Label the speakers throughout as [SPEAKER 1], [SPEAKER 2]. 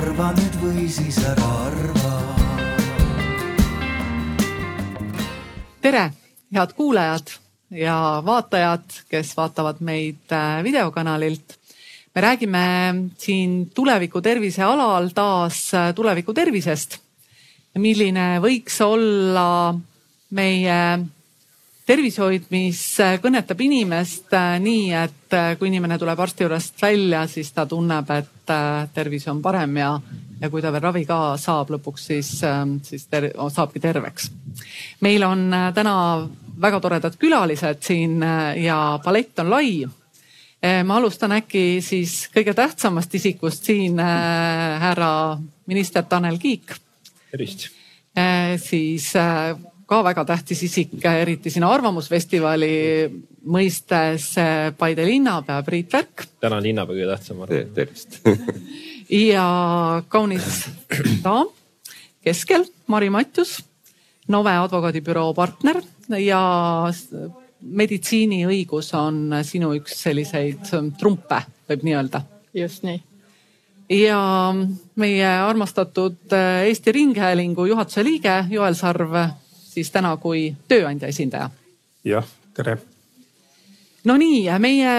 [SPEAKER 1] arva nüüd või siis ära arva.
[SPEAKER 2] tere, head kuulajad ja vaatajad, kes vaatavad meid äh, videokanalilt. me räägime siin tuleviku tervise alal taas äh, tuleviku tervisest. milline võiks olla meie tervishoid, mis kõnetab inimest äh, nii, et äh, kui inimene tuleb arsti juurest välja, siis ta tunneb, et äh, tervis on parem ja, ja kui ta veel ravi ka saab lõpuks, siis, ähm, siis ter saabki terveks. meil on täna väga toredad külalised siin ja palett on lai. ma alustan äkki siis kõige tähtsamast isikust siin, härra minister Tanel Kiik.
[SPEAKER 3] tervist.
[SPEAKER 2] siis ka väga tähtis isik, eriti siin Arvamusfestivali mõistes Paide linnapea Priit Värk.
[SPEAKER 3] täna on linnapea kõige tähtsam
[SPEAKER 4] Te,. tervist
[SPEAKER 2] ja kaunis daam keskel, Mari Matjus, Nove advokaadibüroo partner ja meditsiiniõigus on sinu üks selliseid trumpe, võib nii öelda.
[SPEAKER 5] just nii
[SPEAKER 2] ja meie armastatud Eesti Ringhäälingu juhatuse liige Joel Sarv siis täna kui tööandja esindaja.
[SPEAKER 3] jah, tere.
[SPEAKER 2] Nonii, meie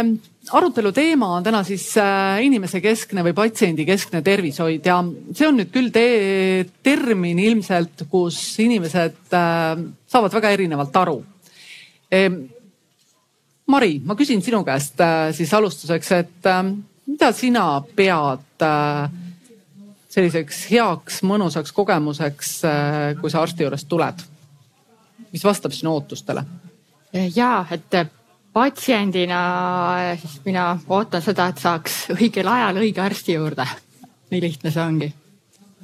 [SPEAKER 2] arutelu teema on täna siis äh, inimesekeskne või patsiendikeskne tervishoid ja see on nüüd küll te termin ilmselt, kus inimesed äh, saavad väga erinevalt aru. Mari, ma küsin sinu käest äh, siis alustuseks, et mida sina pead selliseks heaks mõnusaks kogemuseks, kui sa arsti juurest tuled? Mis vastab sinu ootustele?
[SPEAKER 5] ja, et patsiendina siis mina ootan seda, et saaks õigel ajal õige arsti juurde. nii lihtne see ongi.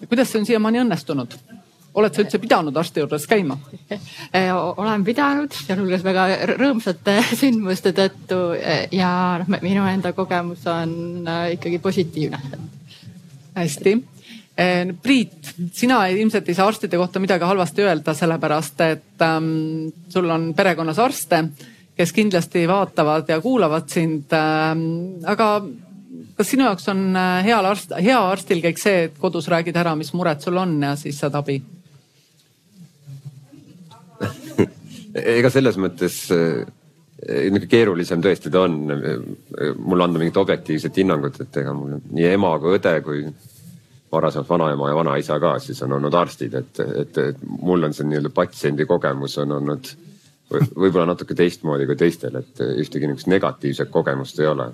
[SPEAKER 2] kuidas see on siiamaani õnnestunud? oled sa üldse pidanud arsti juures käima?
[SPEAKER 5] olen pidanud, sealhulgas väga rõõmsate sündmuste tõttu ja noh, minu enda kogemus on ikkagi positiivne.
[SPEAKER 2] hästi Eh, Priit, sina ilmselt ei saa arstide kohta midagi halvasti öelda, sellepärast et ähm, sul on perekonnas arste, kes kindlasti vaatavad ja kuulavad sind ähm,. aga kas sinu jaoks on äh, heal arst, hea arstil kõik see, et kodus räägid ära, mis mured sul on ja siis saad abi?
[SPEAKER 4] ega selles mõttes äh, niisugune keerulisem tõesti ta on. mul anda mingit objektiivset hinnangut, et ega mul nii ema kui õde kui varasemalt vanaema ja vanaisa ka siis on olnud arstid, et, et, et mul on see nii-öelda patsiendi kogemus on olnud võib-olla natuke teistmoodi kui teistel, et ühtegi niisugust negatiivset kogemust ei ole.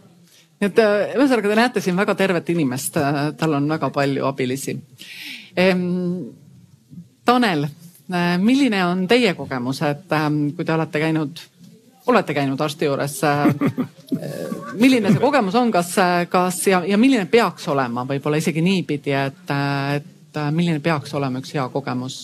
[SPEAKER 2] nii et äh, ühesõnaga te näete siin väga tervet inimest, äh, tal on väga palju abilisi ehm,. Tanel, äh, milline on teie kogemus, et ähm, kui te olete käinud, olete käinud arsti juures milline see kogemus on, kas, kas ja, ja milline peaks olema, võib-olla isegi niipidi, et, et milline peaks olema üks hea kogemus?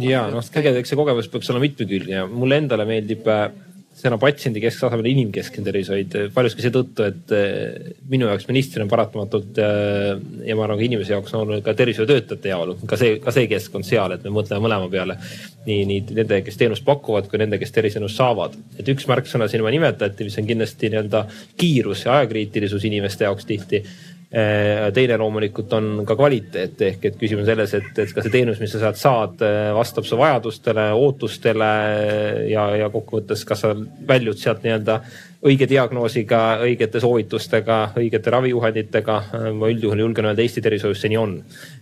[SPEAKER 3] ja noh, tegelikult see kogemus peaks olema mitmekülgne ja mulle endale meeldib äh, sõna patsiendi keskse asemel inimkeskne tervishoid paljuski seetõttu, et eh, minu jaoks ministrina paratamatult eh, ja ma arvan ka inimese jaoks on olnud ka tervishoiutöötajate heaolu, ka see, ka see keskkond seal, et me mõtleme mõlema peale. nii, nii nende, kes teenust pakuvad, kui nende, kes terviseteenust saavad. et üks märksõna siin juba nimetati, mis on kindlasti nii-öelda kiirus ja ajakriitilisus inimeste jaoks tihti teine loomulikult on ka kvaliteet ehk et küsimus on selles, et, et ka see teenus, mis sa sealt saad, vastab su vajadustele, ootustele ja, ja kokkuvõttes, kas sa väljud sealt nii-öelda õige diagnoosiga, õigete soovitustega, õigete ravijuhenditega. ma üldjuhul julgen öelda, Eesti tervishoius see nii on.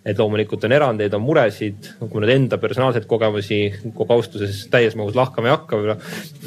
[SPEAKER 3] et loomulikult on erandeid, on muresid, kui nüüd enda personaalseid kogemusi kogu austuses täies mahus lahkama ei hakka võib-olla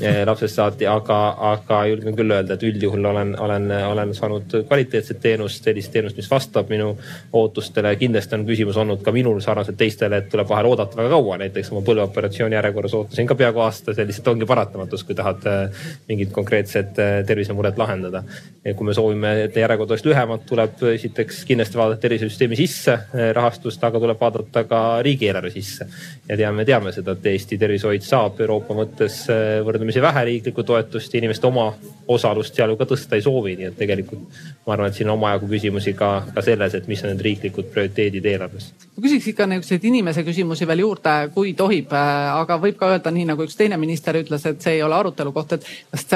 [SPEAKER 3] eh, lapsest saati, aga, aga julgen küll öelda, et üldjuhul olen, olen, olen saanud kvaliteetset teenust, sellist teenust, mis vastab minu ootustele. kindlasti on küsimus olnud ka minul sarnaselt teistele, et tuleb vahel oodata väga kaua, näiteks oma põlveoperatsiooni järjekorras ootasin ka peaaegu aasta, see lihtsalt ongi paratamatus, kui tahad eh, mingit konkreetset eh, tervisemuret lahendada. kui me soovime, et järjekord oleks lühemad, tuleb esiteks kindlasti vaadata tervisesüsteemi sisse rahastust, aga tuleb vaadata ka riigieelarve sisse. ja teame, teame seda, et Eesti tervishoid saab Euroopa mõttes eh, võrdlemisi vähe riiklikku toetust ja inimeste oma osalust seal ju ka tõsta ei soovi, nii et tegelikult ma arvan, et siin on omajagu küsimusi ka, ka selles, et mis on need riiklikud prioriteedid eelarves.
[SPEAKER 2] ma küsiks ikka niisuguseid inimese küsimusi veel juurde, kui tohib, aga võib ka öelda nii, nagu üks teine minister ütles, et see ei ole arutelu koht, et kas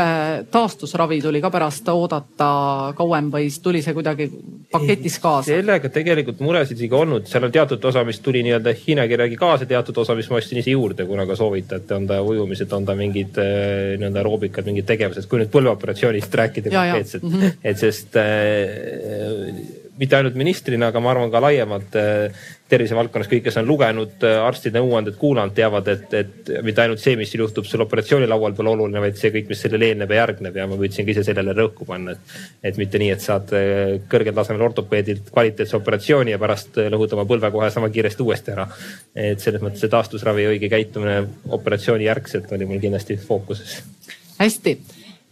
[SPEAKER 2] taas taastusravi tuli ka pärast oodata kauem või tuli see kuidagi paketis kaasa?
[SPEAKER 3] sellega tegelikult muresid isegi olnud, seal on teatud osa, mis tuli nii-öelda Hiina kirjagi kaasa, teatud osa, mis ma ostsin ise juurde, kuna ka soovitate, on ta ujumised, on ta mingid äh, nii-öelda aeroobikad, mingid tegevused, kui nüüd põlveoperatsioonist rääkida konkreetselt, -hmm. et sest äh, mitte ainult ministrina, aga ma arvan ka laiemalt äh, tervisevaldkonnas kõik, kes on lugenud äh, arstide nõuandeid, kuulanud, teavad, et, et mitte ainult see, mis juhtub sul operatsioonilaual pole oluline, vaid see kõik, mis sellele eelneb ja järgneb ja ma püüdsin ka ise sellele rõhku panna, et, et mitte nii, et saad äh, kõrgel tasemel ortopeedilt kvaliteetse operatsiooni ja pärast lõhud oma põlve kohe sama kiiresti uuesti ära. et selles mõttes see taastusravi õige käitumine operatsiooni järgselt oli mul kindlasti fookuses.
[SPEAKER 2] hästi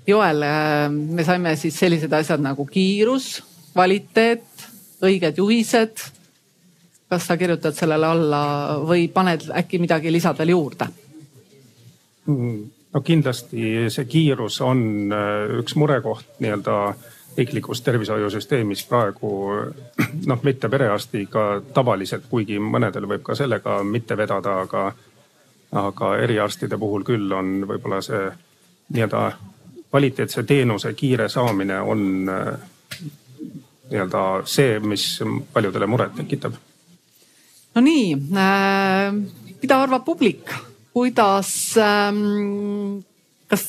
[SPEAKER 2] Joel, me saime siis sellised asjad nagu kiirus, kvaliteet, õiged juhised. kas sa kirjutad sellele alla või paned äkki midagi lisad veel juurde?
[SPEAKER 6] Mm, no kindlasti see kiirus on äh, üks murekoht nii-öelda riiklikus tervishoiusüsteemis praegu noh, mitte perearstiga tavaliselt, kuigi mõnedel võib ka sellega mitte vedada, aga, aga eriarstide puhul küll on võib-olla see nii-öelda kvaliteetse teenuse kiire saamine on äh, nii-öelda see, mis paljudele muret tekitab.
[SPEAKER 2] no nii äh,, mida arvab publik, kuidas ähm,, kas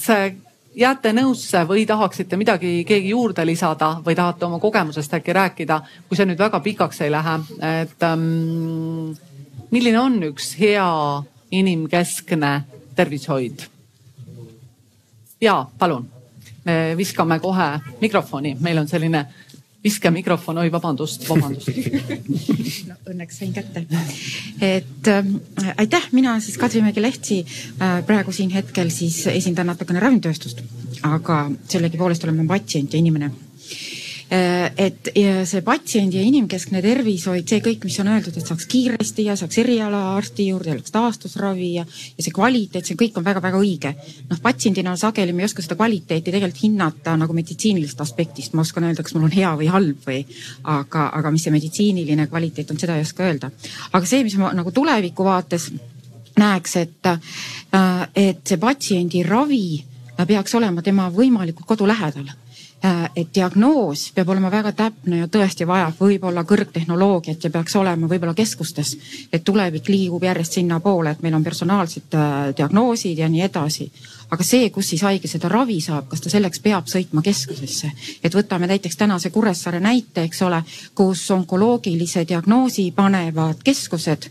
[SPEAKER 2] jääte nõusse või tahaksite midagi keegi juurde lisada või tahate oma kogemusest äkki rääkida, kui see nüüd väga pikaks ei lähe, et ähm, milline on üks hea inimkeskne tervishoid? ja palun, me viskame kohe mikrofoni, meil on selline viska mikrofon, oi vabandust, vabandust
[SPEAKER 7] no õnneks sain kätte. et äh, aitäh, mina siis Kadri Mägi-Lehtsi äh, praegu siin hetkel siis esindan natukene ravimitööstust, aga sellegipoolest olen ma patsient ja inimene et see patsiendi ja inimkeskne tervishoid, see kõik, mis on öeldud, et saaks kiiresti ja saaks erialaarsti juurde, oleks taastusravi ja, ja see kvaliteet, see kõik on väga-väga õige. noh, patsiendina sageli me ei oska seda kvaliteeti tegelikult hinnata nagu meditsiinilisest aspektist, ma oskan öelda, kas mul on hea või halb või, aga, aga mis see meditsiiniline kvaliteet on, seda ei oska öelda. aga see, mis ma nagu tuleviku vaates näeks, et, äh, et see patsiendi ravi peaks olema tema võimalikult kodu lähedal Äh, et diagnoos peab olema väga täpne ja tõesti vajab võib-olla kõrgtehnoloogiat ja peaks olema võib-olla keskustes. et tulevik liigub järjest sinnapoole, et meil on personaalsed äh, diagnoosid ja nii edasi. aga see, kus siis haige seda ravi saab, kas ta selleks peab sõitma keskusesse, et võtame näiteks tänase Kuressaare näite, eks ole, kus onkoloogilise diagnoosi panevad keskused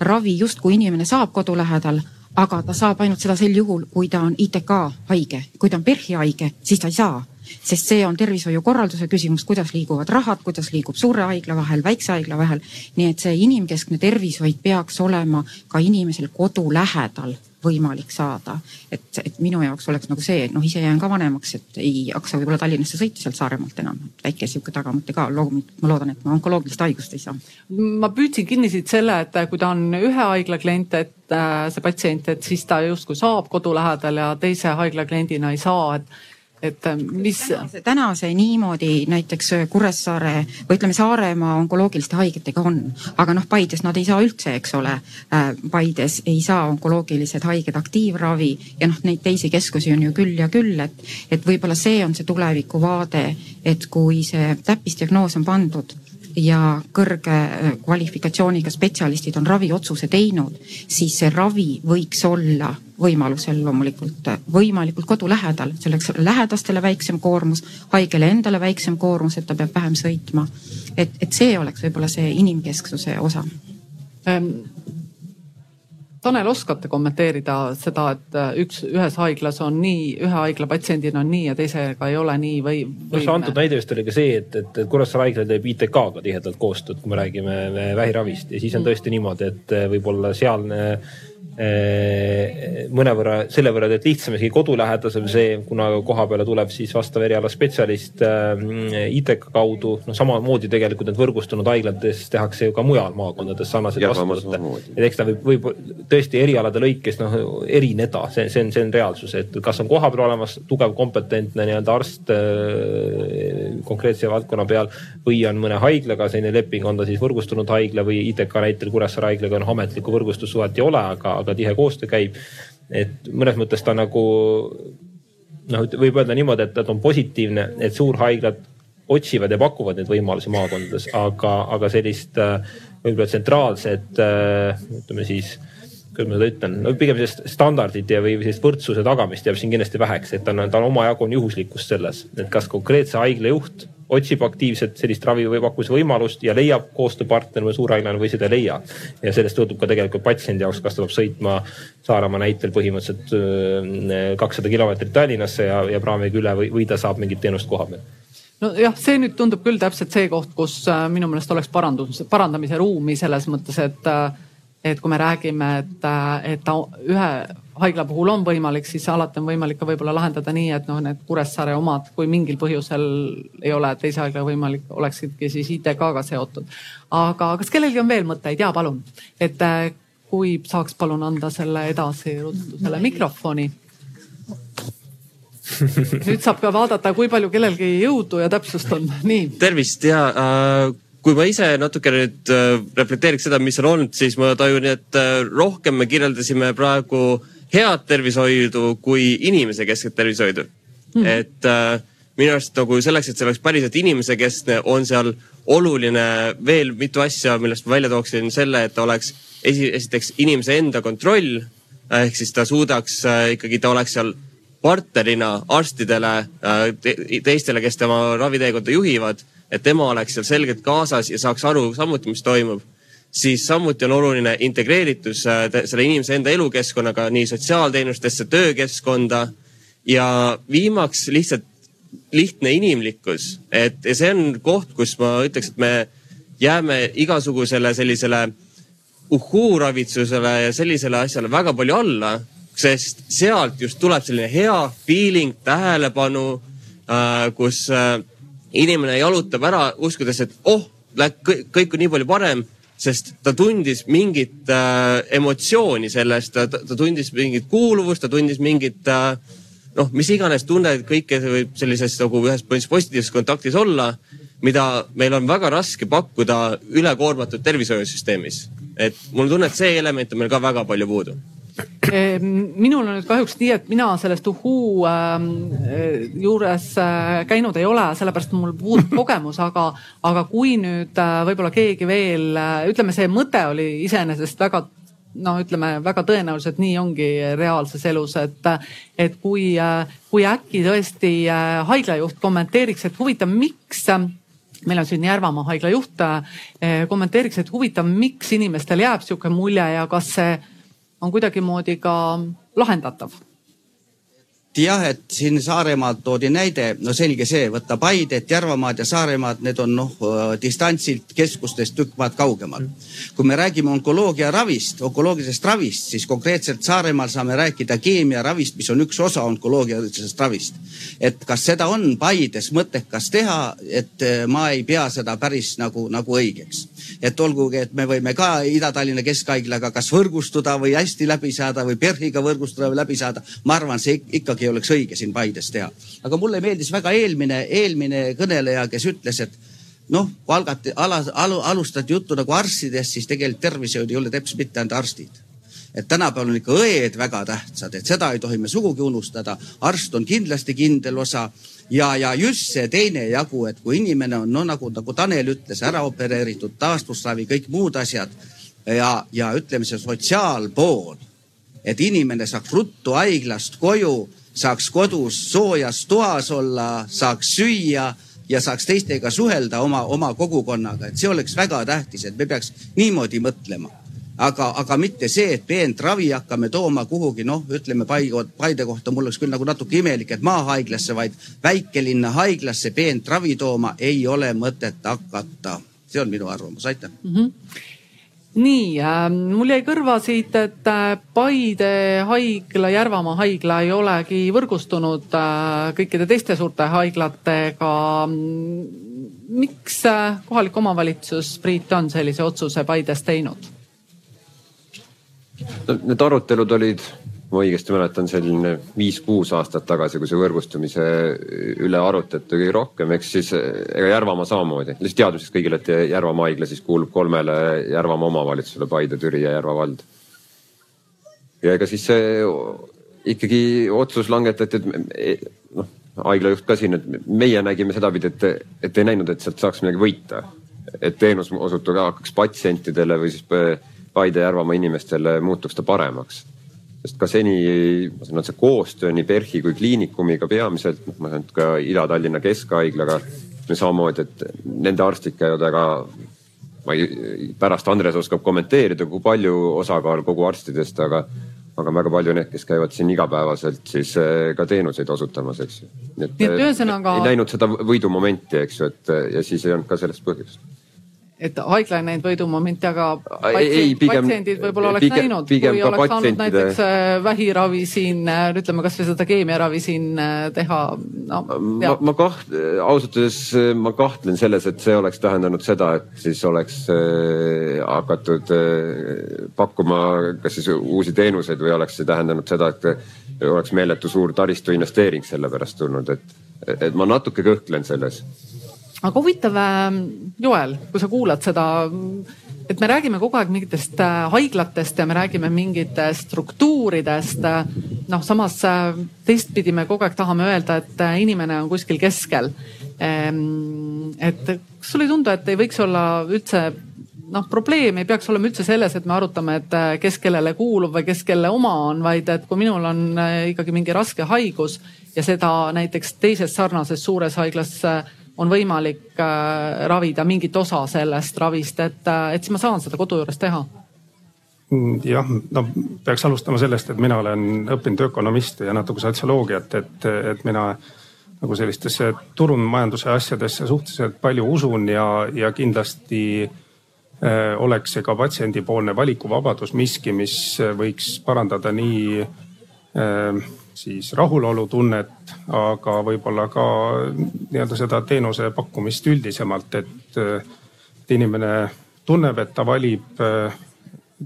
[SPEAKER 7] ravi justkui inimene saab kodu lähedal aga ta saab ainult seda sel juhul, kui ta on ITK haige, kui ta on PERH-i haige, siis ta ei saa sest see on tervishoiukorralduse küsimus, kuidas liiguvad rahad, kuidas liigub suure haigla vahel, väikse haigla vahel. nii et see inimkeskne tervishoid peaks olema ka inimesel kodu lähedal võimalik saada. et, et minu jaoks oleks nagu see, et noh, ise jään ka vanemaks, et ei hakka võib-olla Tallinnasse sõita sealt Saaremaalt enam. väike sihuke tagamõte ka, loomulikult ma loodan, et ma onkologilist haigust ei saa.
[SPEAKER 2] ma püüdsin kinni siit selle, et kui ta on ühe haigla klient, et äh, see patsient, et siis ta justkui saab kodu lähedal ja teise haigla kliendina ei saa, et et äh, mis.
[SPEAKER 7] täna see niimoodi näiteks äh, Kuressaare või ütleme, Saaremaa onkoloogiliste haigetega on, aga noh, Paides nad ei saa üldse, eks ole. Äh, Paides ei saa onkoloogilised haiged aktiivravi ja noh, neid teisi keskusi on ju küll ja küll, et, et võib-olla see on see tulevikuvaade, et kui see täppisdiagnoos on pandud ja kõrge kvalifikatsiooniga spetsialistid on raviotsuse teinud, siis see ravi võiks olla võimalusel loomulikult võimalikult kodu lähedal, selleks lähedastele väiksem koormus, haigele endale väiksem koormus, et ta peab vähem sõitma. et, et see oleks võib-olla see inimkesksuse osa
[SPEAKER 2] ähm Tanel, oskate kommenteerida seda, et äh, üks, ühes haiglas on nii, ühe haigla patsiendil on nii ja teisega ei ole nii või, või?
[SPEAKER 3] no see antud näide vist oli ka see, et, et Kuressaare haigla teeb ITK-ga tihedalt koostööd, kui me räägime vähiravist ja siis on mm. tõesti niimoodi, et äh, võib-olla sealne Äh, mõnevõrra selle võrra teed lihtsam isegi kodulähedasem see, kuna koha peale tuleb siis vastav eriala spetsialist äh, ITK kaudu. noh, samamoodi tegelikult need võrgustunud haiglades tehakse ju ka mujal maakondades sarnaseid vastuvõtte. et eks ta võib, võib tõesti erialade lõikes noh erineda, see, see on, see on reaalsus, et kas on kohapeal olemas tugev kompetentne nii-öelda arst äh, konkreetse valdkonna peal või on mõne haiglaga selline leping, on ta siis võrgustunud haigla või ITK näitel Kuressaare haiglaga noh ametlikku võrgustussuhet ei ole, aga aga tihe koostöö käib. et mõnes mõttes ta nagu noh, võib öelda niimoodi, et, et on positiivne, et suurhaiglad otsivad ja pakuvad neid võimalusi maakondades, aga, aga sellist äh, võib-olla tsentraalset äh, ütleme siis kuidas ma seda ütlen, no pigem sellist standardit ja, või sellist võrdsuse tagamist jääb siin kindlasti väheks, et ta on, ta on omajagu on juhuslikkust selles, et kas konkreetse haigla juht otsib aktiivselt sellist ravi või pakkumise võimalust ja leiab koostööpartneri või suurhaiglane või seda ei leia. ja sellest sõltub ka tegelikult patsiendi jaoks, kas ta peab sõitma Saaremaa näitel põhimõtteliselt kakssada kilomeetrit Tallinnasse ja, ja praamiga üle või, või ta saab mingit teenust koha peal
[SPEAKER 2] nojah, see nüüd tundub küll täpselt see koht, kus äh, minu meelest oleks parandus, parandamise ruumi selles mõttes, et, äh, et kui me räägime, et, äh, et ta ühe haigla puhul on võimalik, siis alati on võimalik ka võib-olla lahendada nii, et noh, need Kuressaare omad, kui mingil põhjusel ei ole teise haiglaga võimalik, oleksidki siis ITK-ga seotud. aga kas kellelgi on veel mõtteid? ja palun, et kui saaks palun anda selle edasi selle mikrofoni nüüd saab ka vaadata, kui palju kellelgi jõudu ja täpsust on, nii.
[SPEAKER 8] tervist ja äh, kui ma ise natuke nüüd äh, reflekteeriks seda, mis on olnud, siis ma tajun, et äh, rohkem me kirjeldasime praegu head tervishoidu kui inimese keskset tervishoidu. Hmm.. et äh, minu arust nagu selleks, et see oleks päriselt inimesekeskne, on seal oluline veel mitu asja, millest ma välja tooksin selle, et oleks esi, esiteks inimese enda kontroll ehk siis ta suudaks äh, ikkagi, ta oleks seal partnerina arstidele, äh, teistele, kes tema raviteekonda juhivad, et tema oleks seal selgelt kaasas ja saaks aru samuti, mis toimub. siis samuti on oluline integreeritus äh, selle inimese enda elukeskkonnaga nii sotsiaalteenustesse, töökeskkonda ja viimaks lihtsalt lihtne inimlikkus, et ja see on koht, kus ma ütleks, et me jääme igasugusele sellisele uhhuu-ravitsusele ja sellisele asjale väga palju alla sest sealt just tuleb selline hea feeling, tähelepanu äh,, kus äh, inimene jalutab ära, uskudes, et oh, kõik, kõik on nii palju parem, sest ta tundis mingit äh, emotsiooni sellest, ta tundis mingit kuuluvust, ta tundis mingit äh, noh, mis iganes tunne, kõike võib sellises nagu ühes positiivses kontaktis olla, mida meil on väga raske pakkuda ülekoormatud tervishoiusüsteemis. et mul on tunne, et see element on meil ka väga palju puudu
[SPEAKER 2] minul on nüüd kahjuks nii, et mina sellest uhuu ähm, juures äh, käinud ei ole, sellepärast mul puudub kogemus, aga, aga kui nüüd äh, võib-olla keegi veel, äh, ütleme, see mõte oli iseenesest väga no ütleme väga tõenäoliselt nii ongi reaalses elus, et, et kui, kui äkki tõesti haiglajuht kommenteeriks, et huvitav, miks meil on siin Järvamaa haigla juht, kommenteeriks, et huvitav, miks inimestel jääb sihuke mulje ja kas see on kuidagimoodi ka lahendatav
[SPEAKER 9] jah, et siin Saaremaalt toodi näide, no selge see, võtta Paidet, Järvamaad ja Saaremaad, need on noh distantsilt keskustest tükk maad kaugemal. kui me räägime onkoloogia ravist, onkoloogilisest ravist, siis konkreetselt Saaremaal saame rääkida keemiaravist, mis on üks osa onkoloogilisest ravist. et kas seda on Paides mõttekas teha, et eh, ma ei pea seda päris nagu, nagu õigeks. et olgugi, et me võime ka Ida-Tallinna Keskhaiglaga kas võrgustuda või hästi läbi saada või PERH-iga võrgustuda või läbi saada, ma arvan, see ikkagi ei oleks õige siin Paides teha. aga mulle meeldis väga eelmine, eelmine kõneleja, kes ütles, et noh, kui algati, ala, alu, alustati juttu nagu arstidest, siis tegelikult tervishoid ei ole teps mitte ainult arstid et tänapäeval on ikka õed väga tähtsad, et seda ei tohi me sugugi unustada. arst on kindlasti kindel osa ja, ja just see teine jagu, et kui inimene on no nagu, nagu Tanel ütles, ära opereeritud, taastusravi, kõik muud asjad ja, ja ütleme, see sotsiaalpool, et inimene saaks ruttu haiglast koju saaks kodus soojas toas olla, saaks süüa ja saaks teistega suhelda oma, oma kogukonnaga, et see oleks väga tähtis, et me peaks niimoodi mõtlema. aga, aga mitte see, et peent ravi hakkame tooma kuhugi, noh, ütleme Paide, Paide kohta mul oleks küll nagu natuke imelik, et maahaiglasse, vaid väikelinna haiglasse peent ravi tooma ei ole mõtet hakata. see on minu arvamus, aitäh mm. -hmm
[SPEAKER 2] nii äh,, mul jäi kõrva siit, et äh, Paide haigla, Järvamaa haigla ei olegi võrgustunud äh, kõikide teiste suurte haiglatega. miks äh, kohalik omavalitsus, Priit, on sellise otsuse Paides teinud?
[SPEAKER 4] Need arutelud olid ma õigesti mäletan, selline viis-kuus aastat tagasi, kui see võrgustumise üle arutati kõige rohkem, eks siis ega Järvamaa samamoodi. lihtsalt teadmiseks kõigile, et Järvamaa haigla siis kuulub kolmele Järvamaa omavalitsusele, Paide, Türi ja Järva vald. ja ega siis see ikkagi otsus langetati, et me- noh, haigla juht ka siin, et meie nägime sedapidi, et, et ei näinud, et sealt saaks midagi võita. et teenus osutub, hakkaks patsientidele või siis Paide Järvamaa inimestele muutuks ta paremaks. Sest ka seni, ma saan aru, see koostöö nii PERH-i kui kliinikumiga peamiselt, noh, ma saan aru, et ka Ida-Tallinna Keskhaiglaga samamoodi, et nende arstid käivad väga ma ei, pärast Andres oskab kommenteerida, kui palju osakaal kogu arstidest, aga, aga väga palju need, kes käivad siin igapäevaselt siis eh, ka teenuseid osutamas, eks ju.
[SPEAKER 2] Nii et ühesõnaga-
[SPEAKER 4] ei näinud seda võidumomenti, eks ju, et ja siis ei olnud ka sellest põhjust.
[SPEAKER 2] Et haigla ei näinud võidumomenti, aga
[SPEAKER 4] Ei, pigem-
[SPEAKER 2] patsiendid võib-olla oleks
[SPEAKER 4] pigem-
[SPEAKER 2] näinud, kui oleks saanud
[SPEAKER 4] patsientide-
[SPEAKER 2] näiteks äh, vähiravi siin, ütleme kasvõi seda keemiaravi siin äh, teha, no
[SPEAKER 4] ma, ma kaht-, ausalt öeldes ma kahtlen selles, et see oleks tähendanud seda, et siis oleks äh, hakatud äh, pakkuma kas siis uusi teenuseid või oleks see tähendanud seda, et oleks meeletu suur taristu investeering selle pärast tulnud, et, et ma natuke kõhklen selles.
[SPEAKER 2] Aga huvitav, Joel, kui sa kuulad seda, et me räägime kogu aeg mingitest äh, haiglatest ja me räägime mingitest struktuuridest. noh, samas äh, teistpidi me kogu aeg tahame öelda, et äh, inimene on kuskil keskel. et kas sulle ei tundu, et ei võiks olla üldse noh, probleem ei peaks olema üldse selles, et me arutame, et äh, kes kellele kuulub või kes kelle oma on, vaid et kui minul on äh, ikkagi mingi raske haigus ja seda näiteks teises sarnases suures haiglas äh, on võimalik äh, ravida mingit osa sellest ravist, et, äh, et siis ma saan seda kodu juures teha.
[SPEAKER 6] Mm, jah, no peaks alustama sellest, et mina olen õppinud ökonomisti ja natuke sotsioloogiat, et, et mina nagu sellistesse turumajanduse asjadesse suhteliselt palju usun ja, ja kindlasti äh, oleks see ka patsiendipoolne valikuvabadus miski, mis võiks parandada nii äh, siis rahulolutunnet, aga võib-olla ka nii-öelda seda teenuse pakkumist üldisemalt, et, et inimene tunneb, et ta valib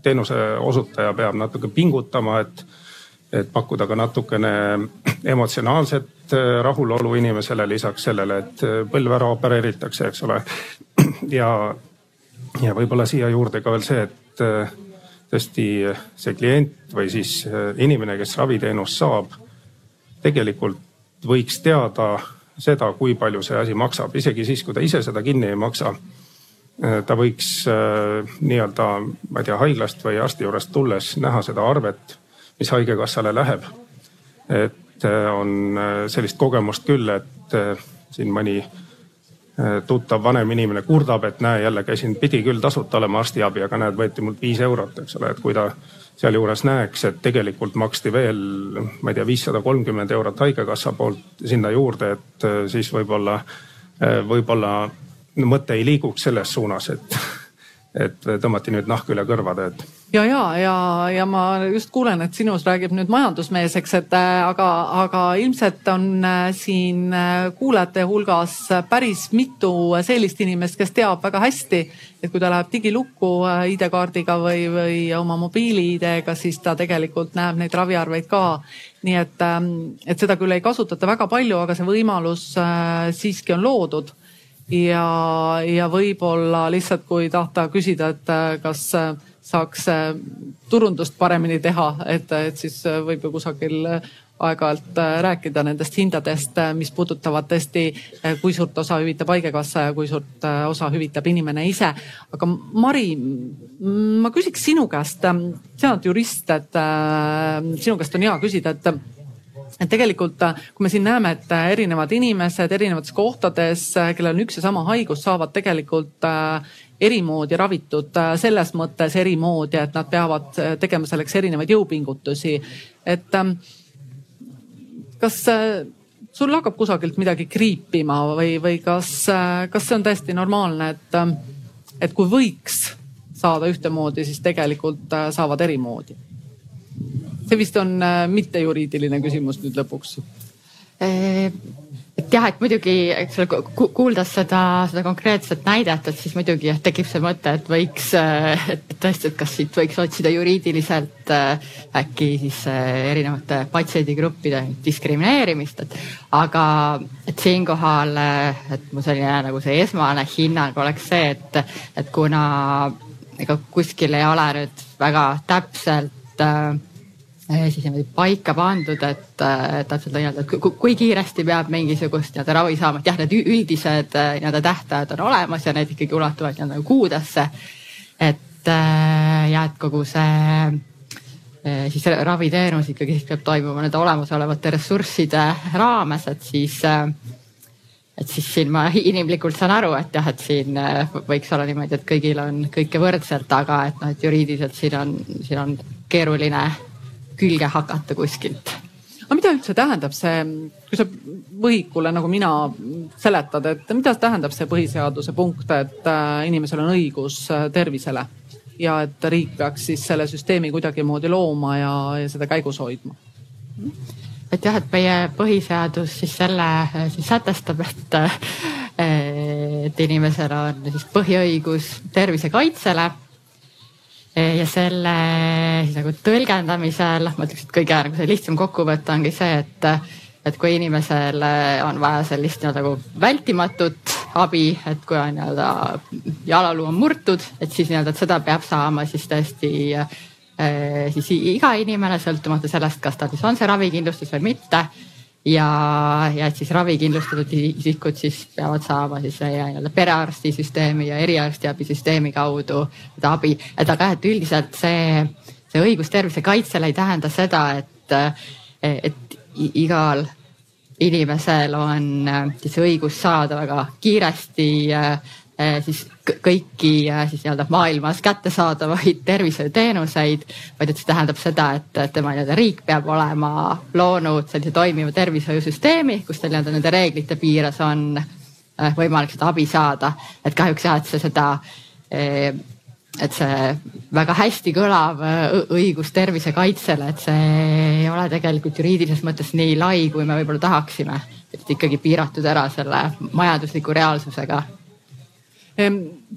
[SPEAKER 6] teenuse osutaja peab natuke pingutama, et, et pakkuda ka natukene emotsionaalset rahulolu inimesele lisaks sellele, et põlv ära opereeritakse, eks ole. ja, ja võib-olla siia juurde ka veel see, et tõesti see klient või siis inimene, kes raviteenust saab, tegelikult võiks teada seda, kui palju see asi maksab, isegi siis, kui ta ise seda kinni ei maksa ta võiks nii-öelda, ma ei tea, haiglast või arsti juurest tulles näha seda arvet, mis haigekassale läheb. et on sellist kogemust küll, et siin mõni tuttav vanem inimene kurdab, et näe, jälle käisin, pidi küll tasuta olema arstiabi, aga näed, võeti mult viis eurot, eks ole, et kui ta sealjuures näeks, et tegelikult maksti veel, ma ei tea, viissada kolmkümmend eurot haigekassa poolt sinna juurde, et siis võib-olla, võib-olla mõte ei liiguks selles suunas, et, et tõmmati nüüd nahk üle kõrvade, et.
[SPEAKER 2] Ja, ja, ja, ja ma just kuulen, et sinus räägib nüüd majandusmees, eks, et äh, aga, aga ilmselt on äh, siin äh, kuulajate hulgas päris mitu sellist inimest, kes teab väga hästi, et kui ta läheb digilukku ID-kaardiga või, või oma mobiili-ID-ga, siis ta tegelikult näeb neid raviarveid ka. nii et, ähm, et seda küll ei kasutata väga palju, aga see võimalus siiski on loodud ja, ja võib-olla lihtsalt, kui tahta küsida, et kas äh, saaks äh, turundust paremini teha, et, et siis võib ju kusagil aeg-ajalt rääkida nendest hindadest, mis puudutavad tõesti, kui suurt osa hüvitab haigekassa ja kui suurt osa hüvitab inimene ise. aga Mari, ma küsiks sinu käest, sina oled jurist, et sinu käest on hea küsida, et et tegelikult, kui me siin näeme, et erinevad inimesed erinevates kohtades, kellel on üks ja sama haigus, saavad tegelikult erimoodi ravitud selles mõttes erimoodi, et nad peavad tegema selleks erinevaid jõupingutusi. et kas sul hakkab kusagilt midagi kriipima või, või kas, kas see on täiesti normaalne, et, et kui võiks saada ühtemoodi, siis tegelikult saavad erimoodi? see vist on mitte juriidiline küsimus nüüd lõpuks
[SPEAKER 5] et jah, et muidugi, eks ole, kuuldes seda, seda konkreetset näidet, et siis muidugi jah, tekib see mõte, et võiks, et tõesti, et kas siit võiks otsida juriidiliselt äkki siis erinevate patsiendigruppide diskrimineerimist, et aga et siinkohal, et mu selline nagu see esmane hinnang oleks see, et, et kuna ega kuskil ei ole nüüd väga täpselt äh, siis niimoodi paika pandud, et täpselt nii-öelda, et kui kiiresti peab mingisugust nii-öelda ravi saama, et jah, need üldised nii-öelda tähtajad on olemas ja need ikkagi ulatuvad nii-öelda kuudesse. et ja et kogu see siis raviteenus ikkagi siis peab toimuma nende olemasolevate ressursside raames, et siis et siis siin ma inimlikult saan aru, et jah, et siin võiks olla niimoodi, et kõigil on kõike võrdselt, aga et noh, et juriidiliselt siin on, siin on keeruline külge hakata kuskilt.
[SPEAKER 2] aga mida üldse tähendab see, kui sa võhikule nagu mina seletad, et mida tähendab see põhiseaduse punkt, et äh, inimesel on õigus äh, tervisele ja et riik peaks siis selle süsteemi kuidagimoodi looma ja, ja seda käigus hoidma?
[SPEAKER 5] et jah, et meie põhiseadus siis selle äh, siis sätestab, et, et inimesel on siis põhiõigus tervisekaitsele ja selle siis nagu tõlgendamisel, ma ütleks, et kõige nagu lihtsam kokkuvõte ongi see, et, et kui inimesel on vaja sellist nii-öelda nagu vältimatut abi, et kui on nii-öelda jalaluu on murtud, et siis nii-öelda, seda peab saama siis tõesti eh, siis iga inimene, sõltumata sellest, kas tal siis on see ravikindlustus või mitte ja, ja siis ravikindlustatud isikud siis peavad saama siis nii-öelda perearstisüsteemi ja eriarstiabisüsteemi kaudu seda abi. et aga et üldiselt see, see õigus tervise kaitsele ei tähenda seda, et, et igal inimesel on siis õigus saada väga kiiresti Eh, siis kõiki eh, siis nii-öelda maailmas kättesaadavaid tervishoiuteenuseid, vaid et see tähendab seda, et tema nii-öelda riik peab olema loonud sellise toimiva tervishoiusüsteemi, kus tal nii-öelda nende reeglite piires on eh, võimalik seda abi saada. et kahjuks jah, et see seda, et see väga hästi kõlav õigus tervisekaitsele, et see ei ole tegelikult juriidilises mõttes nii lai, kui me võib-olla tahaksime. et ikkagi piiratud ära selle majandusliku reaalsusega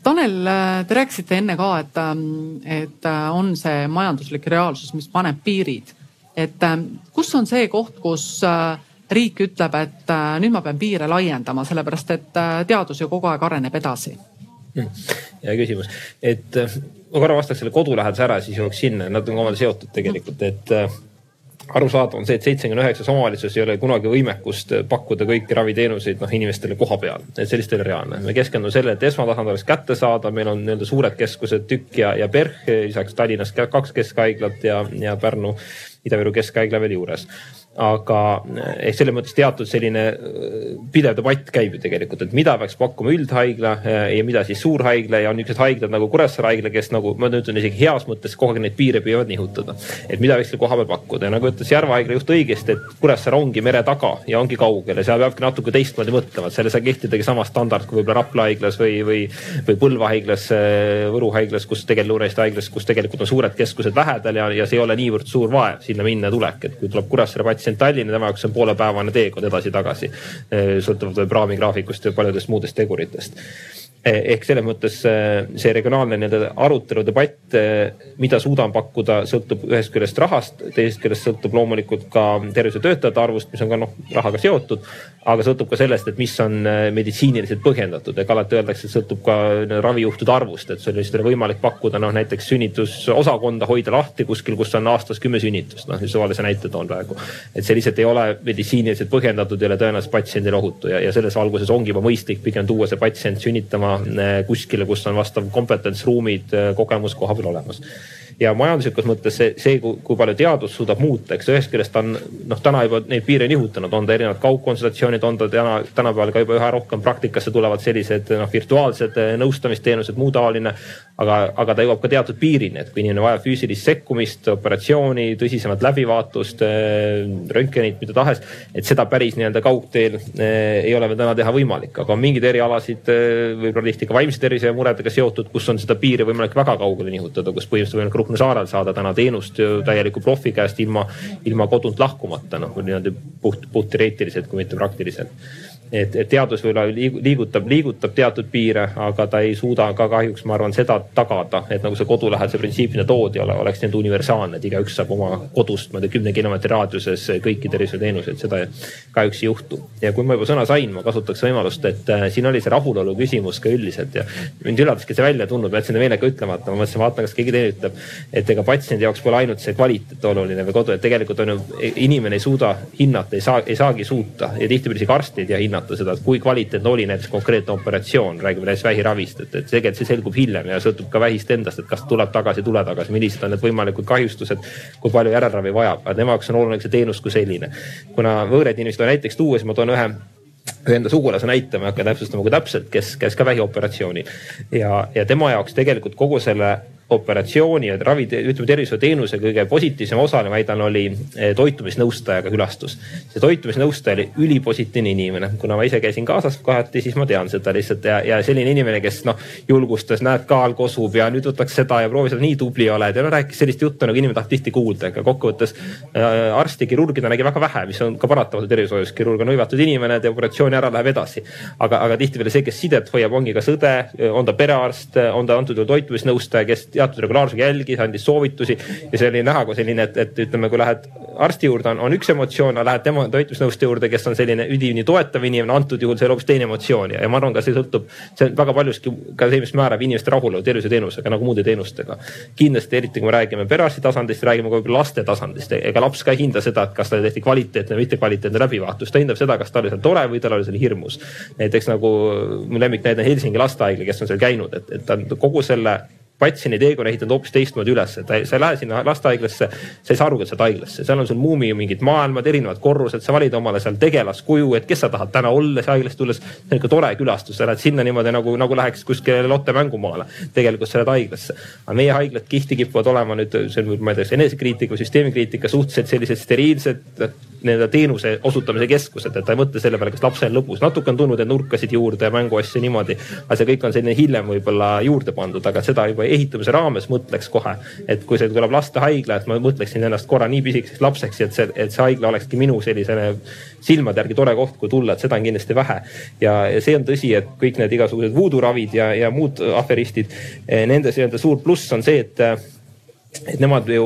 [SPEAKER 2] Tanel, te rääkisite enne ka, et, ähm, et äh, on see majanduslik reaalsus, mis paneb piirid. et ähm, kus on see koht, kus äh, riik ütleb, et äh, nüüd ma pean piire laiendama, sellepärast et teadus ju kogu aeg areneb edasi?
[SPEAKER 3] Hmm. hea küsimus, et ma korra vastaks selle kodulähedase ära, siis jõuaks sinna, nad on omavahel seotud tegelikult, et arusaadav on see, et seitsekümmend üheksas omavalitsuses ei ole kunagi võimekust pakkuda kõiki raviteenuseid noh inimestele koha peal, et sellist ei ole reaalne. me keskendume sellele, et esmatasand oleks kättesaadav, meil on nii-öelda suured keskused Tükk ja, ja PERH, lisaks Tallinnas kaks keskhaiglat ja, ja Pärnu, Ida-Viru keskhaigla veel juures aga eh, ehk selles mõttes teatud selline eh, pidev debatt käib ju tegelikult, et mida peaks pakkuma üldhaigla eh, ja mida siis suurhaigla ja on niisugused haiglad nagu Kuressaare haigla, kes nagu ma ütlen isegi heas mõttes kogu aeg neid piire püüavad nihutada. et mida võiks selle koha peal pakkuda? Ja nagu ütles Järva haigla juht õigesti, et Kuressaare ongi mere taga ja ongi kaugel ja seal peabki natuke teistmoodi mõtlema, et seal ei saa kehtidagi sama standard kui võib-olla Rapla haiglas või, või, või Põlva haiglas, Võru haiglas, kus tegelikult Lõuna-Eesti haiglas, kus tegelikult on suured keskused lähedal ja, ja see ei ole niivõrd suur vaev sinna minna ja tulek, et kui tuleb Kuressaare patsient patsient Tallinna, tema jaoks on poolepäevane teekond edasi-tagasi. sõltuvalt praamigraafikust ja paljudest muudest teguritest ehk selles mõttes eh, see regionaalne nii-öelda arutelu, debatt, eh, mida suudan pakkuda, sõltub ühest küljest rahast, teisest küljest sõltub loomulikult ka tervishoiutöötajate arvust, mis on ka noh, rahaga seotud. aga sõltub ka sellest, et mis on meditsiiniliselt põhjendatud, ega alati öeldakse, et sõltub ka ravijuhtude arvust, et sul lihtsalt on võimalik pakkuda noh, näiteks sünnitusosakonda hoida lahti kuskil, kus on aastas kümme sünnitust, noh suvalise näite toon praegu. et see lihtsalt ei ole meditsiiniliselt põhjendatud, ei ole tõenäoliselt patsiendile ohutu ja, ja selles valguses ongi juba mõistlik pigem tuua see patsient sünnitama Eh, kuskile, kus on vastav kompetents, ruumid, eh, kogemus koha peal olemas ja majanduslikus mõttes see, see, kui palju teadus suudab muuta, eks ühest küljest on noh, täna juba neid piire nihutanud, on ta erinevad kaugkonsultatsioonid, on ta täna, tänapäeval ka juba üha rohkem praktikasse tulevad sellised noh, virtuaalsed eh, nõustamisteenused, muu taoline. aga, aga ta jõuab ka teatud piirini, et kui inimene vajab füüsilist sekkumist, operatsiooni, tõsisemat läbivaatust, eh, röntgenit, mida tahes, et seda päris nii-öelda kaugteel eh, ei ole veel täna teha võimalik, aga on mingeid erialasid, võib-olla tihti ka vaimse tervise muredega seotud, kus on seda piiri võimalik väga kaugele nihutada, kus põhimõtteliselt võimalik Ruhnu saarel saada täna teenust täieliku profi käest ilma, ilma kodunt lahkumata, noh niimoodi puht, puht teoreetiliselt, kui mitte praktiliselt et, et teadus võib-olla liigutab, liigutab teatud piire, aga ta ei suuda ka kahjuks, ma arvan, seda tagada, et nagu see kodulähedase printsiip, mida toodi, oleks nii-öelda universaalne, et igaüks saab oma kodust, ma ei tea, kümne kilomeetri raadiuses kõiki tervishoiuteenuseid, seda kahjuks ei juhtu. ja kui ma juba sõna sain, ma kasutaks võimalust, et äh, siin oli see rahulolu küsimus ka üldiselt ja mind üllataski see välja tulnud, ma jätsin meelega ütlemata, ma mõtlesin, vaatan, kas keegi teine ütleb, et ega patsiendi jaoks pole ainult see kvaliteet oluline või kodu, et tegelikult on ju inimene ei suuda hinnata, ei saa, ei saagi suuta ja tihtipeale isegi arst ei tea hinnata seda, et kui kvaliteetne oli näiteks konkreetne operatsioon, räägime näiteks vähiravist, et, et tegelikult see selgub hiljem ja sõltub ka vähist endast, et kas tuleb tagasi, ei tule tagasi, millised on need võimalikud kahjustused, kui palju järelravi vajab, aga tema jaoks on oluline see teenus kui selline. kuna võõraid inimesi näiteks tuua, siis ma toon ühe ühe enda sugulase näite, ma ei hakka täpsustama, kui täpselt, kes käis ka vähioperatsioonil ja, ja tema jaoks tegelikult kogu selle operatsiooni ja ravi, ütleme tervishoiuteenuse kõige positiivsem osa, ma väidan, oli eh, toitumisnõustajaga külastus. see toitumisnõustaja oli ülipositiivne inimene, kuna ma ise käisin kaasas kohati, siis ma tean seda lihtsalt ja, ja selline inimene, kes noh, julgustas, näed, kaal kosub ja nüüd võtaks seda ja proovi seda, nii tubli oled ja no rääkis sellist juttu nagu inimene tahab tihti kuulda, aga kokkuvõttes äh, arsti, kirurgi ta nägi väga vähe, mis on ka paratamatu tervishoius, kirurg on hõivatud inimene, teeb operatsiooni ära, läheb edasi. aga, aga tihtipeale see, kes sidet hoiab, ongi kas õde, on ta perearst, on ta antud juhul toitumisnõustaja, kes teatud regulaarsusega jälgis, andis soovitusi ja see oli näha ka selline, et, et ütleme, kui lähed arsti juurde, on, on üks emotsioon, aga lähed tema toitlusnõustaja juurde, kes on selline üdini toetav inimene, antud juhul see on hoopis teine emotsioon ja, ja ma arvan, ka see sõltub, see on väga paljuski ka see, mis määrab inimeste rahulolu tervishoiuteenusega nagu muude teenustega. kindlasti eriti, kui me räägime perearsti tasandist, räägime ka võib-olla laste tasandist, ega laps ka ei hinda seda, kas talle tehti kvaliteetne või mitte kvaliteetne läbivaatus, ta hindab seda, kas ta oli seal tore või tal oli seal hirmus. näiteks nagu mu lemmiknäide on Helsingi lastehaigla, kes on seal käinud, et, et ta on kogu selle patsiendi teekonna ehitanud hoopis teistmoodi üles, et sa ei lähe sinna lastehaiglasse, sa ei saa aru, et sa oled haiglasse, seal on sul muumi mingid maailmad, erinevad korrused, sa valid omale seal tegelaskuju, et kes sa tahad täna olla seal haiglas tulles. see on ikka tore külastus, sa lähed sinna niimoodi nagu, nagu läheks kuskile Lotte mängumaale. tegelikult sa lähed haiglasse. aga meie haiglad tihti kipuvad olema nüüd, see on, ma ei tea, kas enesekriitika või süsteemikriitika suhteliselt sellised steriilsed nii-öelda teenuse osutamise keskused, et ta ei mõtle selle peale, kas lapsel lõbus. natuke on tulnud neid nurkasid juurde ja mänguasju niimoodi, aga see kõik on selline hiljem võib-olla juurde pandud, aga seda juba ehitamise raames mõtleks kohe, et kui see tuleb lastehaigla, et ma mõtleksin ennast korra nii pisikeseks lapseks, et see, et see haigla olekski minu sellisene silmade järgi tore koht, kuhu tulla, et seda on kindlasti vähe. ja, ja see on tõsi, et kõik need igasugused voodoo ravid ja, ja muud aferistid, eh, nende nii-öelda suur pluss on see, et et nemad ju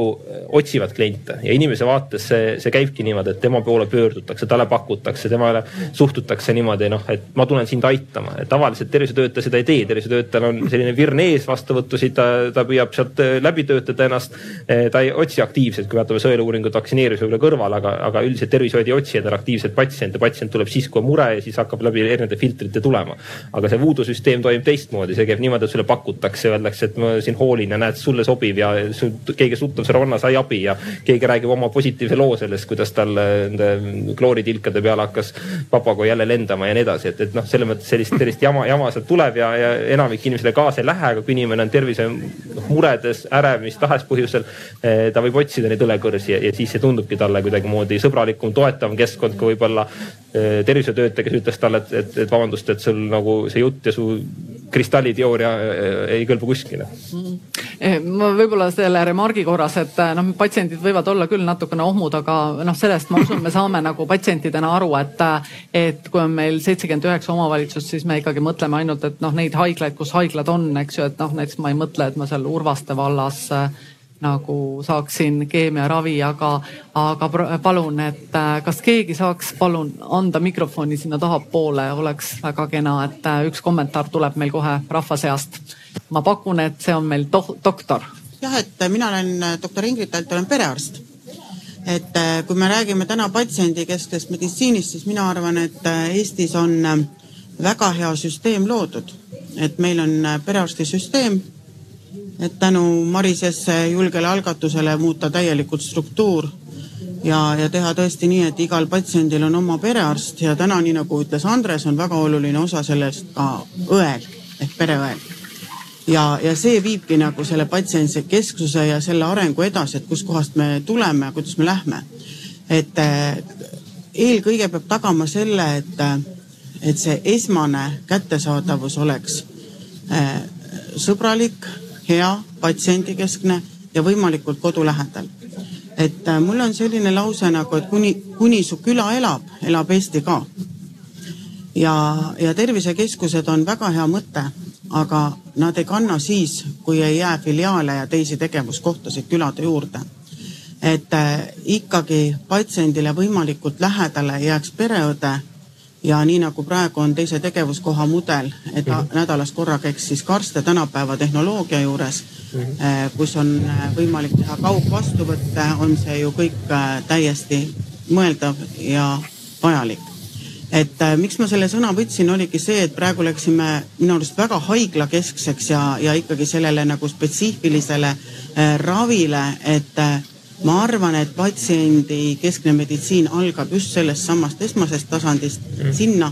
[SPEAKER 3] otsivad kliente ja inimese vaates see, see käibki niimoodi, et tema poole pöördutakse, talle pakutakse, temale suhtutakse niimoodi, noh, et ma tulen sind aitama. tavaliselt tervishoiutöötaja seda ei tee, tervishoiutöötajal on selline virn ees vastuvõtusid, ta, ta püüab sealt äh, läbi töötada ennast. Äh, ta ei otsi aktiivselt, kui vaatame sõeluuringut, vaktsineerimise võib-olla kõrval, aga, aga üldiselt tervishoid ei otsi endale aktiivselt patsiente, patsient tuleb siis, kui on mure ja siis hakkab läbi erinevate filtrite tulema. aga see voodoo süsteem toimib teistmoodi, see käib niimoodi, et sulle pakutakse, öeldakse, et ma siin hoolin ja näed, sulle sobib ja sul keegi tuttav sõbranna sai abi ja keegi räägib oma positiivse loo sellest, kuidas tal nende klooritilkade peale hakkas papagoi jälle lendama ja nii edasi, et, et noh, selles mõttes sellist, sellist jama, jama sealt tuleb ja, ja enamik inimesele kaasa ei lähe, aga kui inimene on tervisemuredes, ärev mis tahes põhjusel, eh, ta võib otsida neid õlekõrsi ja, ja siis see tundubki talle kuidagimoodi sõbralikum, toetavam keskkond kui võib-olla eh, tervishoiutöötaja, kes ütles talle, et, et, et vabandust, et sul nagu see jutt ja su kristalliteooria ei kõlba kuskile.
[SPEAKER 2] Ma võib-olla selle remargi korras, et eh, noh, patsiendid võivad olla küll natukene ohmud, aga noh, sellest ma usun, me saame nagu patsientidena aru, et, et kui on meil seitsekümmend üheksa omavalitsust, siis me ikkagi mõtleme ainult, et noh, neid haiglaid, kus haiglad on, eks ju, et noh, näiteks ma ei mõtle, et ma seal Urvaste vallas nagu saaksin keemiaravi, aga, aga palun, et kas keegi saaks palun anda mikrofoni sinna tahapoole, oleks väga kena, et üks kommentaar tuleb meil kohe rahva seast. ma pakun, et see on meil doktor.
[SPEAKER 10] Jah, et mina olen äh, doktor Ingrid Alt, olen perearst. et kui me räägime täna patsiendikesksest meditsiinist, siis mina arvan, et Eestis on väga hea süsteem loodud, et meil on perearstisüsteem et tänu Marisesse julgele algatusele muuta täielikult struktuur ja, ja teha tõesti nii, et igal patsiendil on oma perearst ja täna, nii nagu ütles Andres, on väga oluline osa sellest ka õel ehk pereõel. Ja, ja see viibki nagu selle patsientse kesksuse ja selle arengu edasi, et kuskohast me tuleme, kuidas me lähme. et eh, eelkõige peab tagama selle, et, et see esmane kättesaadavus oleks eh, sõbralik hea, patsiendikeskne ja võimalikult kodu lähedal. et mul on selline lause nagu, et kuni, kuni su küla elab, elab Eesti ka. ja, ja tervisekeskused on väga hea mõte, aga nad ei kanna siis, kui ei jää filiaale ja teisi tegevuskohtasid külade juurde. et äh, ikkagi patsiendile võimalikult lähedale jääks pereõde ja nii nagu praegu on teise tegevuskoha mudel, et mm -hmm. nädalas korra käiks siis ka arste tänapäeva tehnoloogia juures mm, -hmm. kus on äh, võimalik teha kaugvastuvõtte, on see ju kõik täiesti mõeldav ja vajalik. Et äh, miks ma selle sõna võtsin, oligi see, et praegu läksime minu arust väga haiglakeskseks ja, ja ikkagi sellele nagu spetsiifilisele äh, ravile, et äh, ma arvan, et patsiendi keskne meditsiin algab just sellest samast esmasest tasandist mm. sinna,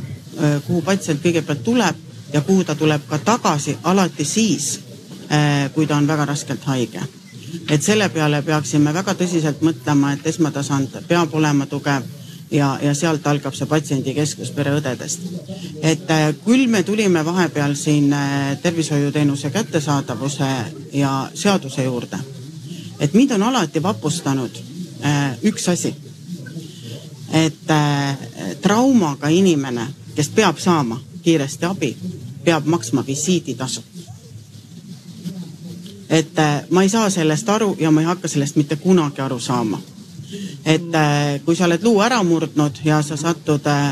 [SPEAKER 10] kuhu patsient kõigepealt tuleb ja kuhu ta tuleb ka tagasi alati siis, kui ta on väga raskelt haige. et selle peale peaksime väga tõsiselt mõtlema, et esmatasand peab olema tugev ja, ja sealt algab see patsiendikeskus pereõdedest. et küll me tulime vahepeal siin tervishoiuteenuse kättesaadavuse ja seaduse juurde et mind on alati vapustanud äh, üks asi. et äh, traumaga inimene, kes peab saama kiiresti abi, peab maksma visiiditasu. et äh, ma ei saa sellest aru ja ma ei hakka sellest mitte kunagi aru saama. Et äh, kui sa oled luu ära murdnud ja sa satud äh,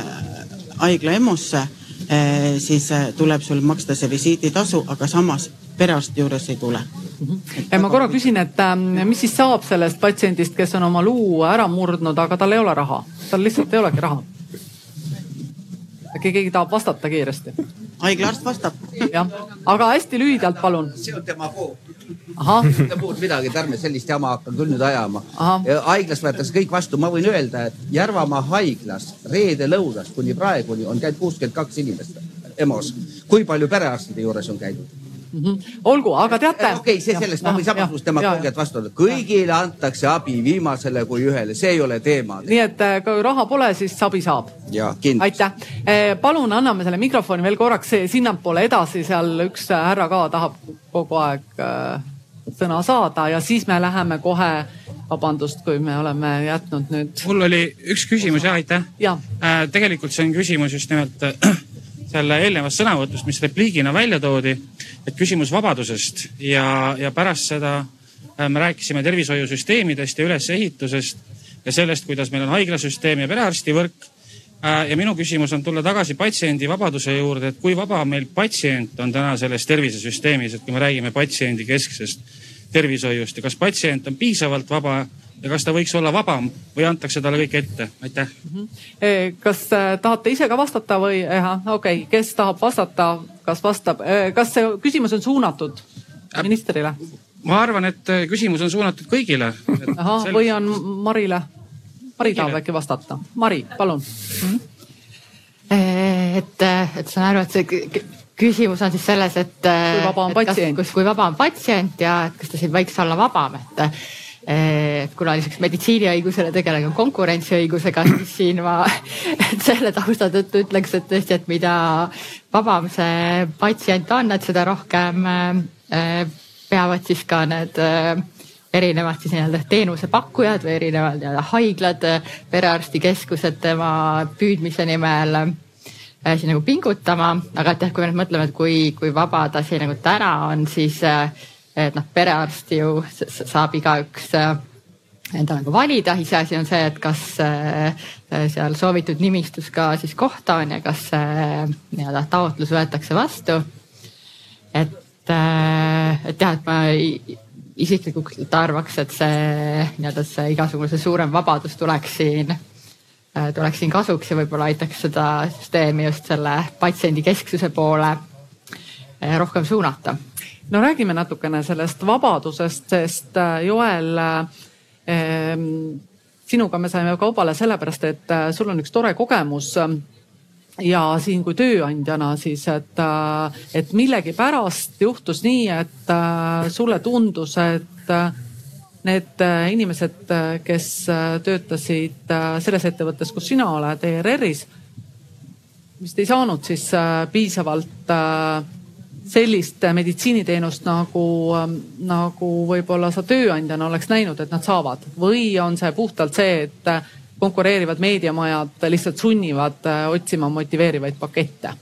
[SPEAKER 10] haigla EMO-sse äh,, siis tuleb sul maksta see visiiditasu, aga samas perearsti juures ei tule
[SPEAKER 2] ja ma korra küsin, et ähm, mis siis saab sellest patsiendist, kes on oma luu ära murdnud, aga tal ei ole raha, tal lihtsalt ei olegi raha? äkki keegi tahab vastata kiiresti?
[SPEAKER 10] haiglaarst vastab.
[SPEAKER 2] jah, aga hästi lühidalt, palun.
[SPEAKER 9] see on demagoog.
[SPEAKER 2] ahah.
[SPEAKER 9] Ta muud midagi, et ärme sellist jama hakka küll nüüd ajama. haiglas võetakse kõik vastu, ma võin öelda, et Järvamaa haiglas reede lõunas kuni praeguni on käinud kuuskümmend kaks inimest EMO-s. kui palju perearstide juures on käinud?
[SPEAKER 2] -hmm. olgu, aga teate.
[SPEAKER 9] okei okay,, see sellest, ma võin samasugust demagoogiat vastu öelda. kõigile antakse abi, viimasele kui ühele, see ei ole teema.
[SPEAKER 2] nii et äh, kui raha pole, siis abi saab. aitäh. Äh, palun anname selle mikrofoni veel korraks sinnapoole edasi, seal üks härra ka tahab kogu aeg äh, sõna saada ja siis me läheme kohe vabandust, kui me oleme jätnud nüüd.
[SPEAKER 11] mul oli üks küsimus ja aitäh.
[SPEAKER 2] ja.
[SPEAKER 11] Äh, tegelikult see on küsimus just nimelt äh, selle eelnevast sõnavõtust, mis repliigina välja toodi, et küsimus vabadusest ja, ja pärast seda äh, me rääkisime tervishoiusüsteemidest ja ülesehitusest ja sellest, kuidas meil on haiglasüsteem ja perearstivõrk. Äh, ja minu küsimus on tulla tagasi patsiendi vabaduse juurde, et kui vaba meil patsient on täna selles tervisesüsteemis, et kui me räägime patsiendi kesksest tervishoiust ja kas patsient on piisavalt vaba ja kas ta võiks olla vabam või antakse talle kõik ette, aitäh mm.
[SPEAKER 2] -hmm. kas äh, tahate ise ka vastata või, okei okay., kes tahab vastata, kas vastab, kas see küsimus on suunatud ministrile?
[SPEAKER 11] ma arvan, et küsimus on suunatud kõigile.
[SPEAKER 2] ahah, või on Marile? Mari tahab äkki vastata. Mari, palun mm. -hmm.
[SPEAKER 5] et, et saan aru, et see küsimus on siis selles, et.
[SPEAKER 2] kui vaba on patsient.
[SPEAKER 5] kui vaba on patsient ja et kas ta siin võiks olla vabam, et et kuna lisaks meditsiiniõigusele tegelen ka konkurentsiõigusega, siis siin ma selle tausta tõttu ütleks, et tõesti, et mida vabam see patsient on, et seda rohkem äh, peavad siis ka need äh, erinevad siis nii-öelda teenusepakkujad või erinevad nii-öelda haiglad, perearstikeskused tema püüdmise nimel äh, siin nagu pingutama, aga et jah, kui me nüüd mõtleme, et kui, kui vaba ta siin nagu täna on, siis äh, et noh, perearsti ju saab igaüks äh, enda nagu valida, iseasi on see, et kas äh, seal soovitud nimistus ka siis kohta on ja kas nii-öelda taotlus võetakse vastu. et, äh, et jah, et ma isiklikult arvaks, et see nii-öelda see igasugune suurem vabadus tuleks siin, tuleks siin kasuks ja võib-olla aitaks seda süsteemi just selle patsiendi kesksuse poole rohkem suunata
[SPEAKER 2] no räägime natukene sellest vabadusest, sest äh, Joel äh,, sinuga me saime kaubale sellepärast, et äh, sul on üks tore kogemus äh, ja siin kui tööandjana siis, et, et millegipärast juhtus nii, et sulle tundus, et need inimesed, kes töötasid selles ettevõttes, kus sina oled, ERR-is, vist ei saanud siis piisavalt sellist meditsiiniteenust nagu, nagu võib-olla sa tööandjana oleks näinud, et nad saavad. Või on see puhtalt see, et konkureerivad meediamajad lihtsalt sunnivad otsima motiveerivaid pakette?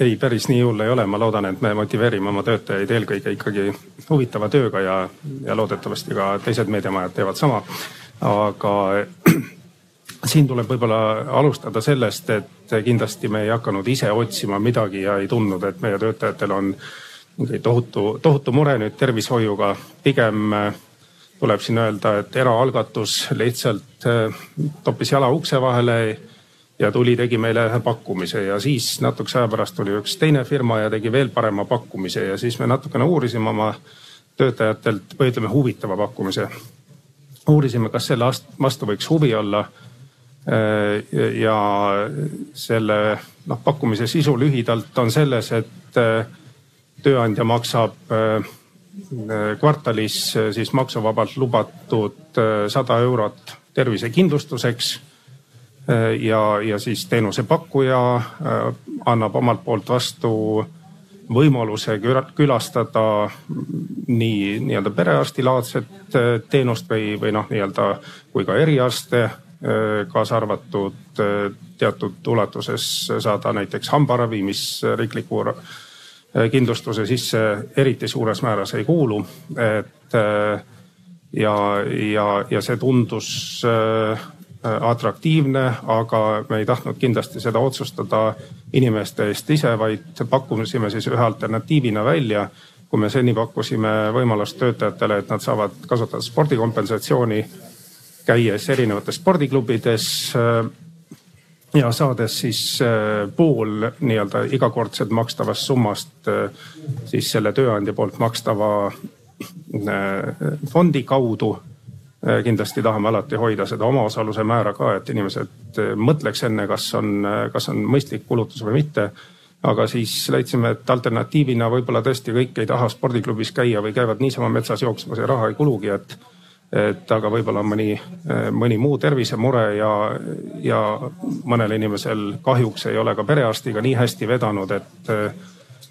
[SPEAKER 6] Ei, päris nii hull ei ole, ma loodan, et me motiveerime oma töötajaid eelkõige ikkagi huvitava tööga ja, ja loodetavasti ka teised meediamajad teevad sama. aga siin tuleb võib-olla alustada sellest, et kindlasti me ei hakanud ise otsima midagi ja ei tundnud, et meie töötajatel on mingi tohutu, tohutu mure nüüd tervishoiuga. pigem äh, tuleb siin öelda, et eraalgatus lihtsalt äh, toppis jala ukse vahele ja tuli, tegi meile ühe pakkumise ja siis natukese aja pärast tuli üks teine firma ja tegi veel parema pakkumise ja siis me natukene uurisime oma töötajatelt või ütleme huvitava pakkumise. uurisime, kas selle vastu võiks huvi olla. Äh, ja selle noh, pakkumise sisu lühidalt on selles, et äh, tööandja maksab äh, kvartalis siis maksuvabalt lubatud sada eurot tervisekindlustuseks ja, ja siis teenusepakkuja annab omalt poolt vastu võimaluse külastada nii nii-öelda perearstilaadset teenust või, või noh, nii-öelda kui ka eriarste, kaasa arvatud teatud ulatuses saada näiteks hambaravi, mis riikliku kindlustuse sisse eriti suures määras ei kuulu. et ja, ja, ja see tundus Äh, atraktiivne, aga me ei tahtnud kindlasti seda otsustada inimeste eest ise, vaid pakkusime siis ühe alternatiivina välja. kui me seni pakkusime võimalust töötajatele, et nad saavad kasutada spordikompensatsiooni, käies erinevates spordiklubides äh, ja saades siis äh, pool nii-öelda igakordselt makstavast summast siis selle tööandja poolt makstava fondi kaudu Äh, kindlasti tahame alati hoida seda omaosaluse määra ka, et inimesed äh, mõtleks enne, kas on, äh, kas on mõistlik kulutus või mitte. aga siis leidsime, et alternatiivina võib-olla tõesti kõik ei taha spordiklubis käia või käivad niisama metsas jooksmas ja raha ei kulugi, et et aga võib-olla on mõni, mõni muu tervisemure ja, ja mõnel inimesel kahjuks ei ole ka perearstiga nii hästi vedanud, et,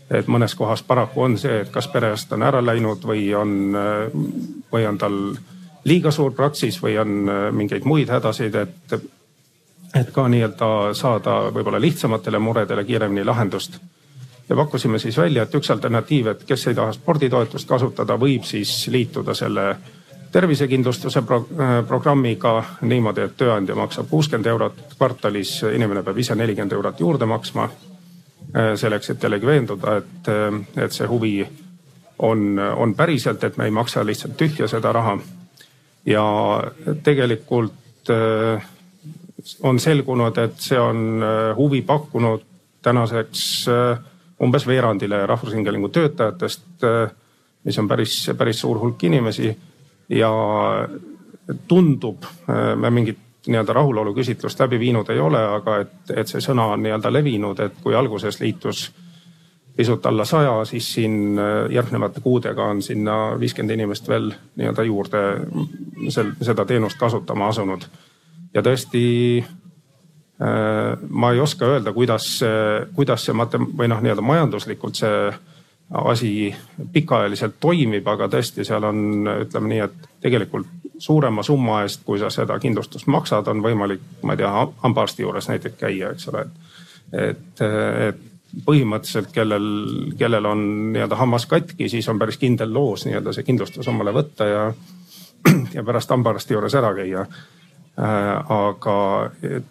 [SPEAKER 6] et mõnes kohas paraku on see, et kas perearst on ära läinud või on, või on tal liiga suur praksis või on äh, mingeid muid hädasid, et, et ka nii-öelda saada võib-olla lihtsamatele muredele kiiremini lahendust. ja pakkusime siis välja, et üks alternatiiv, et kes ei taha sporditoetust kasutada, võib siis liituda selle tervisekindlustuse pro äh, programmiga niimoodi, et tööandja maksab kuuskümmend eurot kvartalis, inimene peab ise nelikümmend eurot juurde maksma. Äh, selleks, et jällegi veenduda, et, et see huvi on, on päriselt, et me ei maksa lihtsalt tühja seda raha ja tegelikult äh, on selgunud, et see on äh, huvi pakkunud tänaseks äh, umbes veerandile Rahvusringhäälingu töötajatest, mis on päris, päris suur hulk inimesi. Ja tundub, me mingit nii-öelda rahulolu küsitlust läbi viinud ei ole, aga et, et see sõna on nii-öelda levinud, et kui alguses liitus pisut alla saja, siis siin äh, järgnevate kuudega on sinna viiskümmend inimest veel nii-öelda juurde sel, seda teenust kasutama asunud. ja tõesti äh, ma ei oska öelda, kuidas, kuidas see matem- või noh, nii-öelda majanduslikult see asi pikaajaliselt toimib, aga tõesti, seal on, ütleme nii, et tegelikult suurema summa eest, kui sa seda kindlustust maksad, on võimalik, ma ei tea, hambaarsti juures näiteks käia, eks ole. et, et põhimõtteliselt, kellel, kellel on nii-öelda hammas katki, siis on päris kindel loos nii-öelda see kindlustus omale võtta ja, ja pärast hambaarsti juures ära käia äh,. aga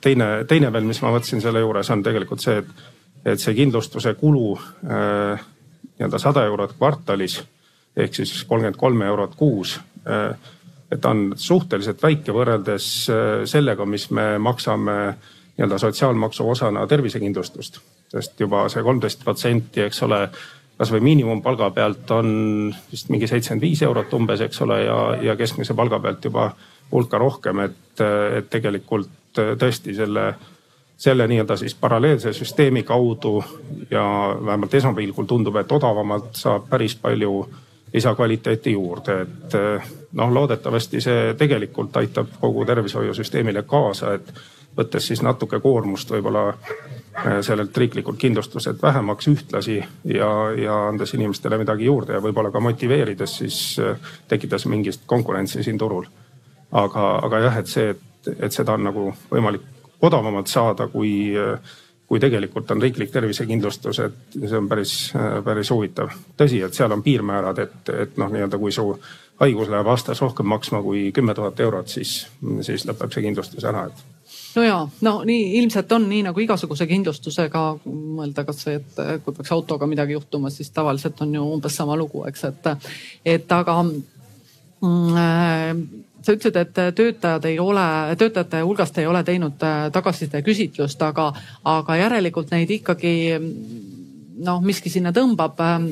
[SPEAKER 6] teine, teine veel, mis ma mõtlesin selle juures on tegelikult see, et, et see kindlustuse kulu äh, nii-öelda sada eurot kvartalis ehk siis kolmkümmend kolm eurot kuus äh,. et on suhteliselt väike võrreldes äh, sellega, mis me maksame nii-öelda sotsiaalmaksu osana tervisekindlustust sest juba see kolmteist protsenti, eks ole, kasvõi miinimumpalga pealt on vist mingi seitsekümmend viis eurot umbes, eks ole, ja, ja keskmise palga pealt juba hulka rohkem, et, et tegelikult tõesti selle, selle nii-öelda siis paralleelse süsteemi kaudu ja vähemalt esmapilgul tundub, et odavamalt saab päris palju lisakvaliteeti juurde, et noh, loodetavasti see tegelikult aitab kogu tervishoiusüsteemile kaasa, et võttes siis natuke koormust võib-olla äh, sellelt riiklikult kindlustuselt vähemaks ühtlasi ja, ja andes inimestele midagi juurde ja võib-olla ka motiveerides siis äh, tekitades mingit konkurentsi siin turul. aga, aga jah, et see, et et seda on nagu võimalik odavamalt saada, kui, kui tegelikult on riiklik tervisekindlustus, et see on päris, päris huvitav. tõsi, et seal on piirmäärad, et, et noh, nii-öelda kui su haigus läheb aastas rohkem maksma kui kümme tuhat eurot, siis, siis lõpeb see kindlustus ära, et
[SPEAKER 2] no ja, no nii ilmselt on nii nagu igasuguse kindlustusega mõelda kasvõi, et kui peaks autoga midagi juhtuma, siis tavaliselt on ju umbes sama lugu, eks, et, et aga mm, äh, sa ütlesid, et töötajad ei ole, töötajate hulgast ei ole teinud äh, tagasiside küsitlust, aga, aga järelikult neid ikkagi noh, miski sinna tõmbab. Ähm,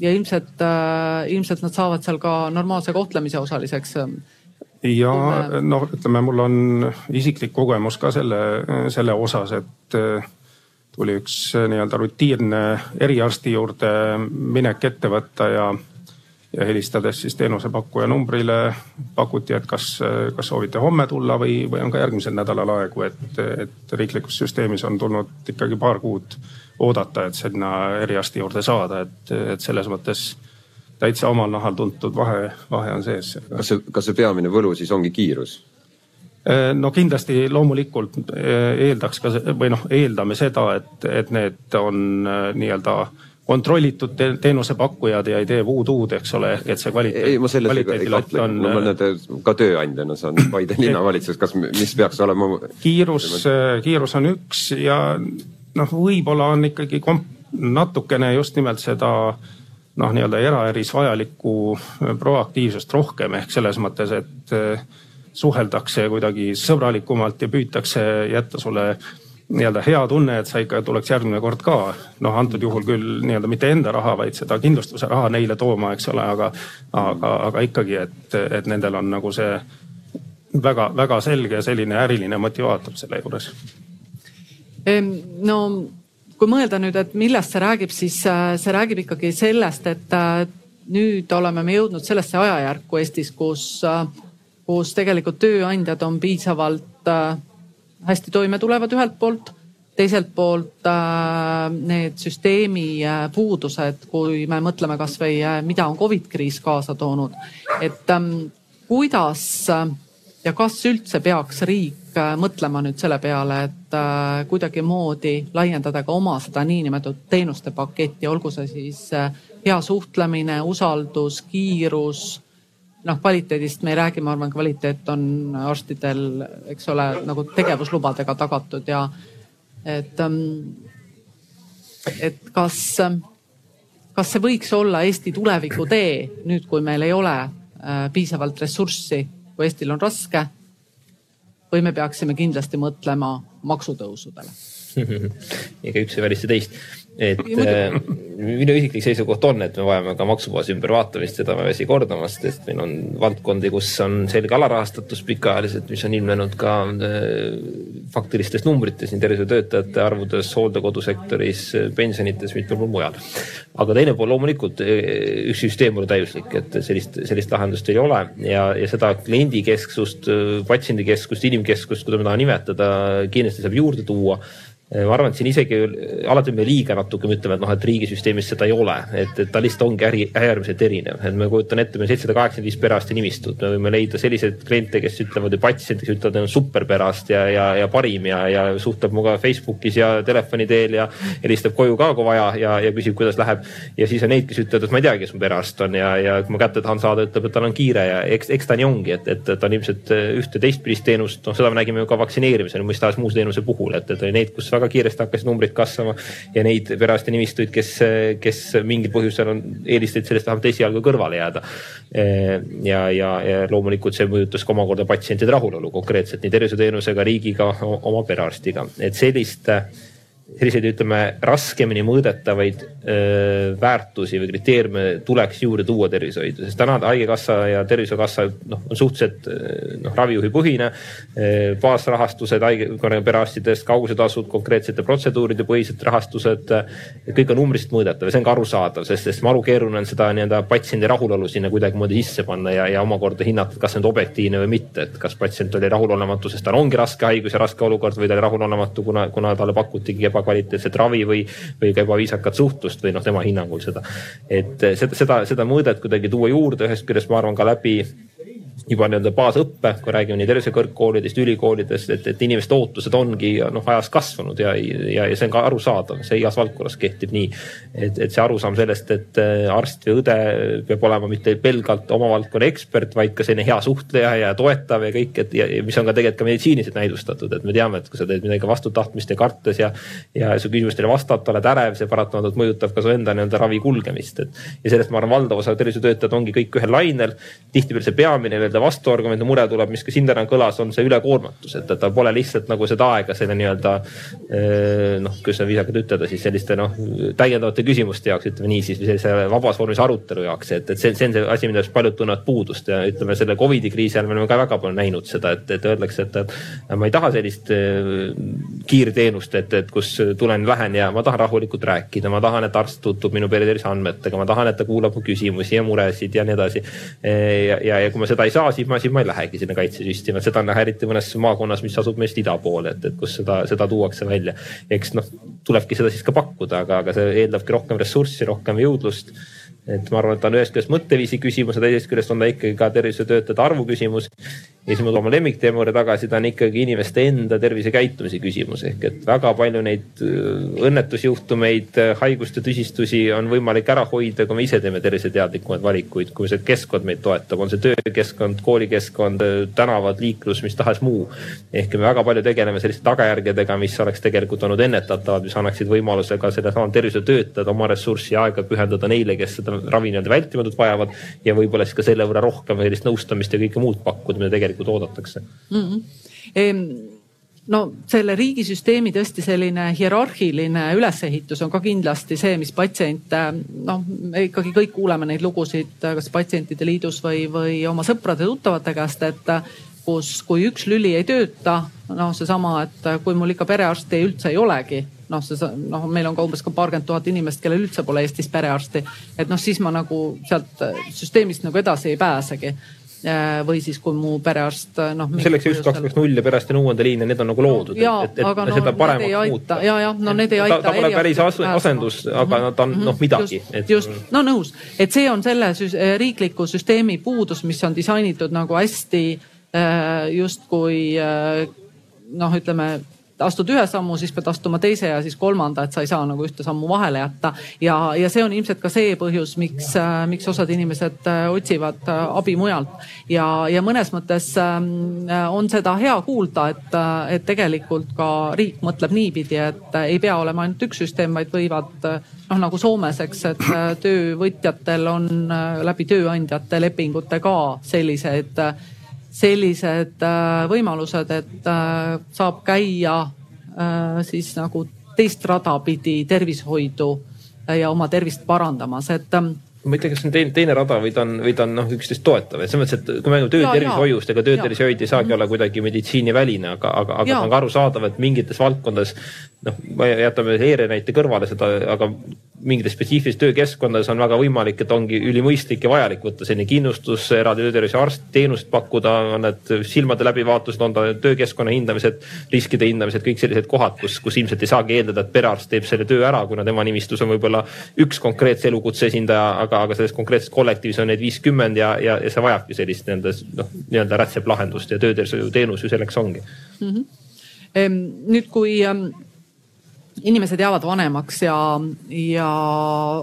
[SPEAKER 2] ja ilmselt, äh, ilmselt nad saavad seal ka normaalse kohtlemise osaliseks
[SPEAKER 6] ja noh, ütleme, mul on isiklik kogemus ka selle, selle osas, et äh, tuli üks nii-öelda rutiinne eriarsti juurde minek ette võtta ja ja helistades siis teenusepakkuja numbrile pakuti, et kas, kas soovite homme tulla või, või on ka järgmisel nädalal aegu, et, et riiklikus süsteemis on tulnud ikkagi paar kuud oodata, et sinna eriarsti juurde saada, et, et selles mõttes täitsa omal nahal tuntud vahe, vahe on sees.
[SPEAKER 4] kas see, kas see peamine võlu siis ongi kiirus?
[SPEAKER 6] no kindlasti loomulikult eeldaks ka või noh, eeldame seda, et, et need on nii-öelda kontrollitud teenusepakkujad ja ei tee voodoo'd, eks ole, ehk et see kvaliteet.
[SPEAKER 4] ei, ma selles ei kahtle on..., ma nüüd ka tööandjana saan Paide linnavalitsuses, kas, mis peaks olema?
[SPEAKER 6] kiirus, kiirus on üks ja noh, võib-olla on ikkagi komp-, natukene just nimelt seda noh, nii-öelda eraäris vajalikku proaktiivsust rohkem ehk selles mõttes, et suheldakse kuidagi sõbralikumalt ja püütakse jätta sulle nii-öelda hea tunne, et sa ikka tuleks järgmine kord ka. noh, antud juhul küll nii-öelda mitte enda raha, vaid seda kindlustuse raha neile tooma, eks ole, aga, aga, aga ikkagi, et, et nendel on nagu see väga-väga selge selline äriline motivaator selle juures.
[SPEAKER 2] no kui mõelda nüüd, et millest see räägib, siis äh, see räägib ikkagi sellest, et äh, nüüd oleme me jõudnud sellesse ajajärku Eestis, kus, äh, kus tegelikult tööandjad on piisavalt hästi toime tulevad ühelt poolt, teiselt poolt äh, need süsteemi äh, puudused, kui me mõtleme kasvõi äh,, mida on Covid kriis kaasa toonud, et ähm, kuidas ja kas üldse peaks riik mõtlema nüüd selle peale, et kuidagimoodi laiendada ka oma seda niinimetatud teenuste paketti, olgu see siis hea suhtlemine, usaldus, kiirus noh, kvaliteedist me ei räägi, ma arvan, kvaliteet on arstidel, eks ole, nagu tegevuslubadega tagatud ja et, ähm, et kas, kas see võiks olla Eesti tuleviku tee nüüd, kui meil ei ole äh, piisavalt ressurssi, kui Eestil on raske? või me peaksime kindlasti mõtlema maksutõusudele
[SPEAKER 3] ega üks ei välista teist et äh, minu isiklik seisukoht on, et me vajame ka maksubaasi ümbervaatamist, seda ma ei väsi kordamast, sest meil on valdkondi, kus on selge alarahastatus pikaajaliselt, mis on ilmnenud ka äh, faktilistes numbrites, nii tervishoiutöötajate arvudes, hooldekodusektoris, pensionites, mitmel pool mujal. aga teine pool loomulikult, äh, üks süsteem pole täiuslik, et sellist, sellist lahendust ei ole ja, ja seda kliendikesksust, patsiendikeskust, inimkeskust, kuidas me tahame nimetada, kindlasti saab juurde tuua ma arvan, et siin isegi alati me liiga natuke me ütleme, et noh, et riigisüsteemis seda ei ole, et, et ta lihtsalt ongi äri, äärmiselt erinev, et ma kujutan ette, meil seitsesada kaheksakümmend viis perearsti nimistut, me võime leida selliseid kliente, kes ütlevad ja patsiente, kes ütlevad, et on superperearst ja, ja, ja parim ja, ja suhtleb minuga Facebookis ja telefoni teel ja helistab koju ka, kui vaja ja, ja küsib, kuidas läheb. ja siis on neid, kes ütlevad, et ma ei tea, kes mu perearst on. Ja, ja kui ma kätte tahan saada, ütleb, et tal on kiire. Ja eks, eks ta nii ongi, et, et ta on ilmselt ühte teistpidist teenust, noh, seda me nägime ju ka vaktsineerimisel, mis tahes muus teenuse puhul, et, et oli neid, kus väga kiiresti hakkasid numbrid kasvama ja neid perearsti nimistuid, kes, kes mingil põhjusel on eelistasid sellest vähemalt esialgu kõrvale jääda. ja, ja, ja loomulikult see mõjutas ka omakorda patsientide rahulolu konkreetselt nii tervishoiuteenusega, riigiga, oma perearstiga, et sellist selliseid, ütleme raskemini mõõdetavaid öö, väärtusi või kriteeriume tuleks juurde tuua tervishoidu, sest täna Haigekassa ja Tervishoiukassa noh, on suhteliselt noh, ravijuhipõhine. baasrahastused haigekonna perearstidest, kaugusetasud, konkreetsete protseduuride põhised rahastused. kõik on numbriliselt mõõdetav ja see on ka arusaadav, sest, sest maru keeruline on seda nii-öelda patsiendi rahulolu sinna kuidagimoodi sisse panna ja, ja omakorda hinnata, kas see on objektiivne või mitte, et kas patsient oli rahulolematu, sest tal ongi raske haigus ja raske olukord või ta oli rahulolematu, kuna, kuna talle pakutigi ebakvaliteetset ebakvaliteetset ravi või, või ka ebaviisakat suhtlust või noh, tema hinnangul seda. et seda, seda, seda mõõdet kuidagi tuua juurde, ühest küljest ma arvan ka läbi juba nii-öelda baasõppe, kui räägime nii tervisekõrgkoolidest, ülikoolidest, et, et inimeste ootused ongi noh, ajas kasvanud ja, ja, ja see on ka arusaadav, see igas valdkonnas kehtib nii. et, et see arusaam sellest, et äh, arst või õde peab olema mitte pelgalt oma valdkonna ekspert, vaid ka selline hea suhtleja ja toetav ja kõik, et ja, mis on ka tegelikult ka meditsiiniliselt näidustatud, et me teame, et kui sa teed midagi vastu tahtmist ja kartes ja, ja su küsimustele vastata, oled ärev, see paratamatult mõjutab ka su enda nii-öelda ravi kulgemist, et. ja sellest ma arvan, valdav osa tervishoiutöötajad ongi kõik ühel lainel. tihtipeale see peamine nii-öelda nii-öelda vastuargument ja mure tuleb, mis ka siin täna kõlas, on see ülekoormatus, et, et tal pole lihtsalt nagu seda aega selle nii-öelda noh, kuidas viisakalt ütelda siis selliste noh, täiendavate küsimuste jaoks, ütleme nii siis, sellise vabas vormis arutelu jaoks, et, et see, see on see asi, millest paljud tunnevad puudust ja ütleme selle Covidi kriisi ajal me oleme ka väga palju näinud seda, et, et öeldakse, et, et ma ei taha sellist kiirteenust, et, et kus tulen, lähen ja ma tahan rahulikult rääkida, ma tahan, et arst tutvub minu peretervise andmetega, ma tahan, et ta kuulab mu küsimusi ja muresid ja nii edasi. ja, ja, ja kui ma seda ei saa, siis ma, siis ma ei lähegi sinna kaitsesüsteemi, et seda on näha eriti mõnes maakonnas, mis asub meist ida pool, et, et kus seda, seda tuuakse välja. eks noh, tulebki seda siis ka pakkuda, aga, aga see eeldabki rohkem ressurssi, rohkem jõudlust et ma arvan, et ta on ühest küljest mõtteviisi küsimus ja teisest küljest on ta ikkagi ka tervishoiutöötajate arvu küsimus. Ja siis ma toon oma lemmikteema juurde tagasi, ta on ikkagi inimeste enda tervisekäitumise küsimus ehk et väga palju neid äh, õnnetusjuhtumeid, äh, haiguste tüsistusi on võimalik ära hoida, kui me ise teeme terviseteadlikumaid valikuid, kui see keskkond meid toetab, on see töökeskkond, koolikeskkond, äh, tänavad, liiklus, mis tahes muu. ehk me väga palju tegeleme selliste tagajärgedega, mis oleks tegelikult olnud ennetatavad, mis annaksid võimaluse ka sellesama tervishoiutöötajad oma ressurssi ja aega pühendada neile, kes seda ravi nii-öelda vältimatult vajavad ja võib-olla siis ka selle võrra rohkem sellist nõustamist ja kõike muud pakkuda, mida tegelikult oodatakse
[SPEAKER 2] mm. -hmm. no selle riigisüsteemi tõesti selline hierarhiline ülesehitus on ka kindlasti see, mis patsiente, noh, me ikkagi kõik kuuleme neid lugusid, kas patsientide liidus või, või oma sõprade-tuttavate käest, et kus, kui üks lüli ei tööta, noh, seesama, et kui mul ikka perearsti üldse ei olegi noh, see noh, meil on ka umbes ka paarkümmend tuhat inimest, kellel üldse pole Eestis perearsti. et noh, siis ma nagu sealt äh, süsteemist nagu edasi ei pääsegi äh, või siis, kui mu perearst noh.
[SPEAKER 3] selleks just kaks kaks null ja perearsti nõuandeliin ja need on nagu loodud.
[SPEAKER 2] ja, aga no need ei aita ja, jah, no need ei aita.
[SPEAKER 3] ta pole päris asendus, aga no ta on noh midagi.
[SPEAKER 2] just, just, no nõus, et see on selle süs riikliku süsteemi puudus, mis on disainitud nagu hästi äh, justkui noh, ütleme astud ühe sammu, siis pead astuma teise ja siis kolmanda, et sa ei saa nagu ühte sammu vahele jätta. ja, ja see on ilmselt ka see põhjus, miks, äh, miks osad inimesed äh, otsivad äh, abi mujalt. ja, ja mõnes mõttes ähm, on seda hea kuulda, et, et tegelikult ka riik mõtleb niipidi, et ei pea olema ainult üks süsteem, vaid võivad noh, nagu Soomes, eks, et töövõtjatel on läbi tööandjate lepingute ka sellised sellised äh, võimalused, et äh, saab käia äh, siis nagu teist rada pidi tervishoidu ja oma tervist parandamas, et ähm,
[SPEAKER 3] ma ei tea, kas see on teine, teine rada või ta on, või ta on noh, üksteist toetav, et selles mõttes, et kui me räägime töötervishoiust, ega töötervishoid ei saagi olla kuidagi meditsiiniväline, aga, aga, aga on ka arusaadav, et mingites valdkondades noh, jätame ERE näite kõrvale seda, aga mingites spetsiifilistes töökeskkondades on väga võimalik, et ongi ülimõistlik ja vajalik võtta selline kindlustus, eraldi töötervishoiuarst, teenust pakkuda, on need silmade läbivaatused, on ta töökeskkonna hindamised, riskide hindamised, kõik sellised kohad, kus, kus ilmselt ei saagi eeldada, et perearst teeb selle töö ära, kuna tema nimistus on võib-olla üks konkreetse elukutse esindaja, aga, aga selles konkreetses kollektiivis on neid viiskümmend ja, ja, ja see vajabki sellist nii-öelda noh, nii-öelda rätseplahendust ja töötervishoiuteenus ju selleks ongi mm.
[SPEAKER 2] -hmm. nüüd, kui inimesed jäävad vanemaks ja, ja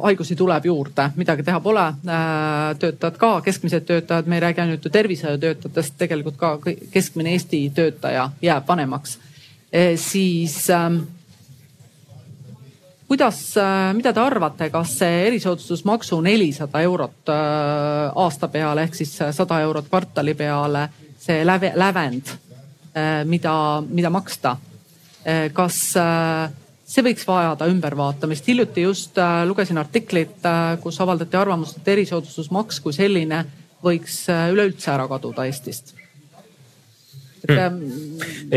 [SPEAKER 2] haigusi tuleb juurde, midagi teha pole. Äh, töötajad ka, keskmised töötajad, me ei räägi ainult ju tervishoiutöötajatest, tegelikult ka keskmine Eesti töötaja jääb vanemaks. E, siis ähm, kuidas, äh, mida te arvate, kas see erisoodustusmaksu nelisada eurot äh, aasta peale ehk siis sada eurot kvartali peale, see läve, lävend, mida, mida maksta, kas see võiks vajada ümbervaatamist. hiljuti just äh, lugesin artiklit, äh, kus avaldati arvamust, et erisoodustusmaks kui selline võiks äh, üleüldse ära kaduda Eestist. Et mm.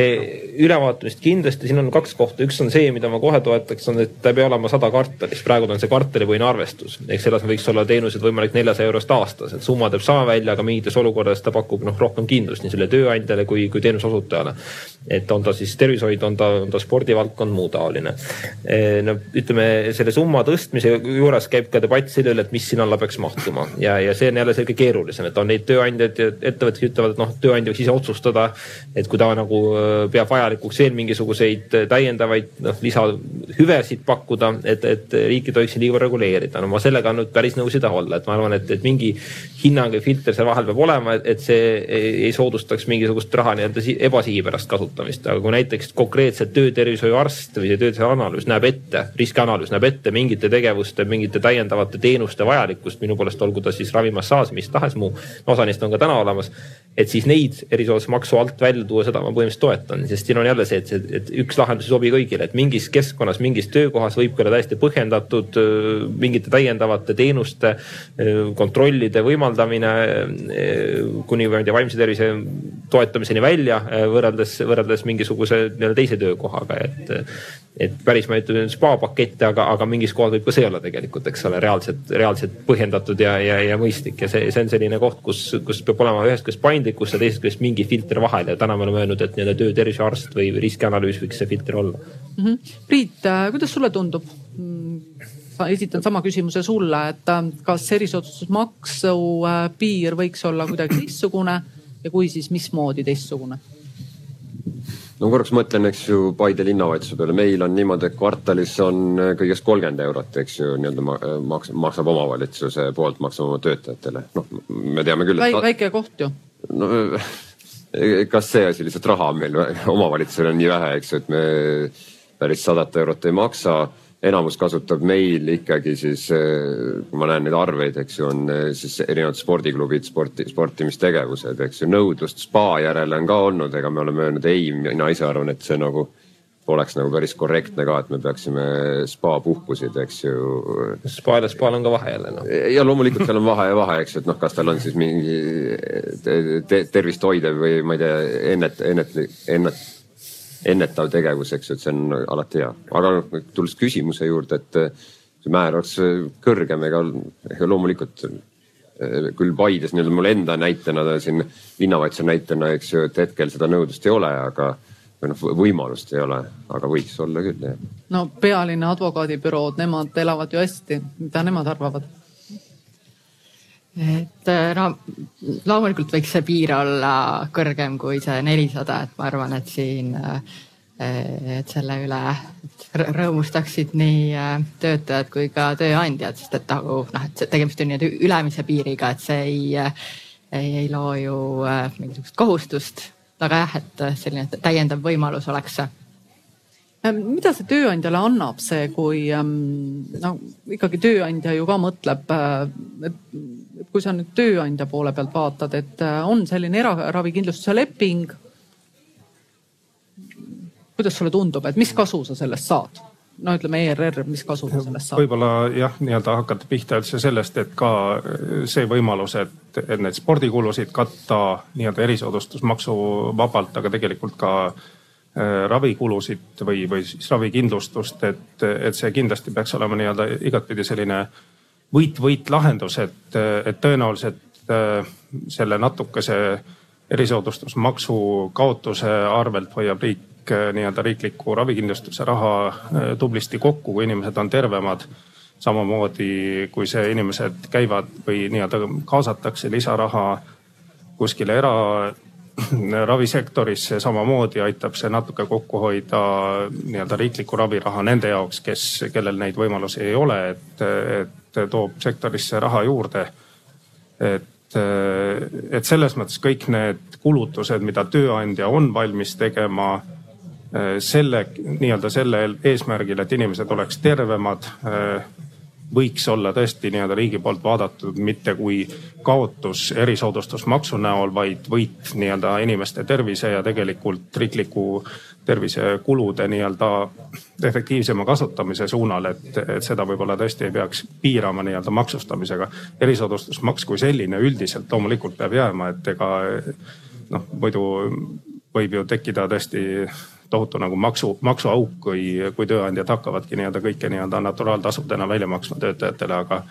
[SPEAKER 3] ülevaatamist kindlasti, siin on kaks kohta, üks on see, mida ma kohe toetaks, on, et ta ei pea olema sada kvartalis, praegu on see kvartalipõhine arvestus. ehk selles võiks olla teenused võimalik neljasaja eurost aastas, et summa teeb sama välja, aga mingites olukordades ta pakub noh, rohkem kindlust nii selle tööandjale kui, kui teenuse osutajale. et on ta siis tervishoid, on ta, on ta spordivaldkond, muu taoline. no ütleme, selle summa tõstmise juures käib ka debatt selle üle, et mis sinna alla peaks mahtuma ja, ja see on jälle selge keerulisem, et on neid tööandjaid ja ettevõtteid, kes ütlevad, et noh, tööandja võiks ise otsustada, et kui ta nagu äh, peab vajalikuks veel mingisuguseid äh, täiendavaid noh, lisahüvesid pakkuda, et, et riik ei tohiks liiga reguleerida. no ma sellega nüüd päris nõus ei taha olla, et ma arvan, et, et mingi hinnang ja filter seal vahel peab olema, et see ei soodustaks mingisugust raha nii-öelda ebasihipärast kasutamist. aga kui näiteks konkreetselt töötervishoiuarst või see töötervishoiuanalüüs näeb ette, riskianalüüs näeb ette mingite tegevuste, mingite täiendavate teenuste vajalikkust, minu poolest olgu ta siis ravimassaaž, mis tahes muu, osa neist on ka täna olemas et siis neid erisoodustusmaksu alt välja tuua, seda ma põhimõtteliselt toetan, sest siin on jälle see, et, et üks lahendus ei sobi kõigile, et mingis keskkonnas, mingis töökohas võib ka olla täiesti põhjendatud mingite täiendavate teenuste kontrollide võimaldamine kuni ma ei tea, vaimse tervise toetamiseni välja võrreldes, võrreldes mingisuguse nii-öelda teise töökohaga, et et päris ma ei ütle spa pakette, aga, aga mingis kohas võib ka see olla tegelikult, eks ole, reaalselt, reaalselt põhjendatud ja, ja, ja mõistlik ja see, see on selline koht, kus, kus peab olema ühest küljest paindlikkus ja teisest küljest mingi filter vahel ja täna me oleme öelnud, et nii-öelda töötervishoiuarst või riskianalüüs võiks see filter olla
[SPEAKER 2] mm. -hmm. Priit, äh, kuidas sulle tundub? esitan sama küsimuse sulle, et äh, kas erisoodustusmaksu äh, piir võiks olla kuidagi teistsugune ja kui, siis mismoodi teistsugune?
[SPEAKER 4] no korraks mõtlen, eks ju, Paide linnavalitsuse peale, meil on niimoodi, et kvartalis on kõigest kolmkümmend eurot, eks ju, nii-öelda maks-, maksab omavalitsuse poolt, maksame oma töötajatele. noh, me teame küll
[SPEAKER 2] et.... väike koht ju.
[SPEAKER 4] No kas see asi lihtsalt raha on meil omavalitsusel on nii vähe, eks ju, et me päris sadat eurot ei maksa. Enamus kasutab meil ikkagi siis, kui ma näen neid arveid, eks ju, on eh, siis erinevad spordiklubid, sporti, sportimistegevused, eks ju, nõudlust spa järele on ka olnud, ega me oleme öelnud ei, mina ise arvan, et see nagu oleks nagu päris korrektne ka, et me peaksime spa puhkusid, eks ju.
[SPEAKER 3] spaal ja spaal on ka vahe jälle noh.
[SPEAKER 4] ja loomulikult seal on vahe ja vahe, eks ju, et noh, kas tal on siis mingi te, te, tervist hoidev või ma ei tea, ennet, ennet, ennet ennetav tegevus, eks ju, et see on alati hea. aga tulles küsimuse juurde, et see määr oleks kõrgem, ega, loomulikult eh, küll Paides nii-öelda mul enda näitena siin linnavalitsuse näitena, eks ju, et hetkel seda nõudlust ei ole, aga või noh, võimalust ei ole, aga võiks olla küll jah.
[SPEAKER 2] no pealinna advokaadibürood, nemad elavad ju hästi, mida nemad arvavad?
[SPEAKER 5] et äh, no loomulikult võiks see piir olla kõrgem kui see nelisada, et ma arvan, et siin, äh, et selle üle rõõmustaksid nii äh, töötajad kui ka tööandjad, sest et nagu noh, et tegemist on nii-öelda ülemise piiriga, et see ei, ei, ei loo ju mingisugust kohustust. Aga jah, et selline täiendav võimalus oleks see
[SPEAKER 2] mida see tööandjale annab, see, kui no ikkagi tööandja ju ka mõtleb, et et kui sa nüüd tööandja poole pealt vaatad, et äh, on selline eraravikindlustuse leping. kuidas sulle tundub, et mis kasu sa sellest saad? No ütleme ERR, mis kasu sellest saad?
[SPEAKER 6] võib-olla jah, nii-öelda hakata pihta üldse sellest, et ka see võimalus, et, et neid spordikulusid katta nii-öelda erisoodustusmaksu vabalt, aga tegelikult ka äh, ravikulusid või, või siis ravikindlustust, et, et see kindlasti peaks olema nii-öelda igatpidi selline võit-võit lahendus, et, et tõenäoliselt äh, selle natukese erisoodustusmaksu kaotuse arvelt hoiab riik äh, nii-öelda riikliku ravikindlustuse raha äh, tublisti kokku, kui inimesed on tervemad. samamoodi kui see inimesed käivad või nii-öelda kaasatakse lisaraha kuskile era ravisektorisse samamoodi aitab see natuke kokku hoida nii-öelda riiklikku raviraha nende jaoks, kes, kellel neid võimalusi ei ole, et, et toob sektorisse raha juurde. et, et selles mõttes kõik need kulutused, mida tööandja on valmis tegema selle nii-öelda sellel eesmärgil, et inimesed oleks tervemad, võiks olla tõesti nii-öelda riigi poolt vaadatud mitte kui kaotus erisoodustusmaksu näol, vaid võit nii-öelda inimeste tervise ja tegelikult riikliku tervisekulude nii-öelda efektiivsema kasutamise suunal, et, et seda võib-olla tõesti ei peaks piirama nii-öelda maksustamisega. erisoodustusmaks kui selline üldiselt loomulikult peab jääma, et ega noh, muidu võib ju tekkida tõesti tohutu nagu maksu, maksuauk, kui, kui tööandjad hakkavadki nii-öelda kõike nii-öelda naturaaltasudena välja maksma töötajatele, aga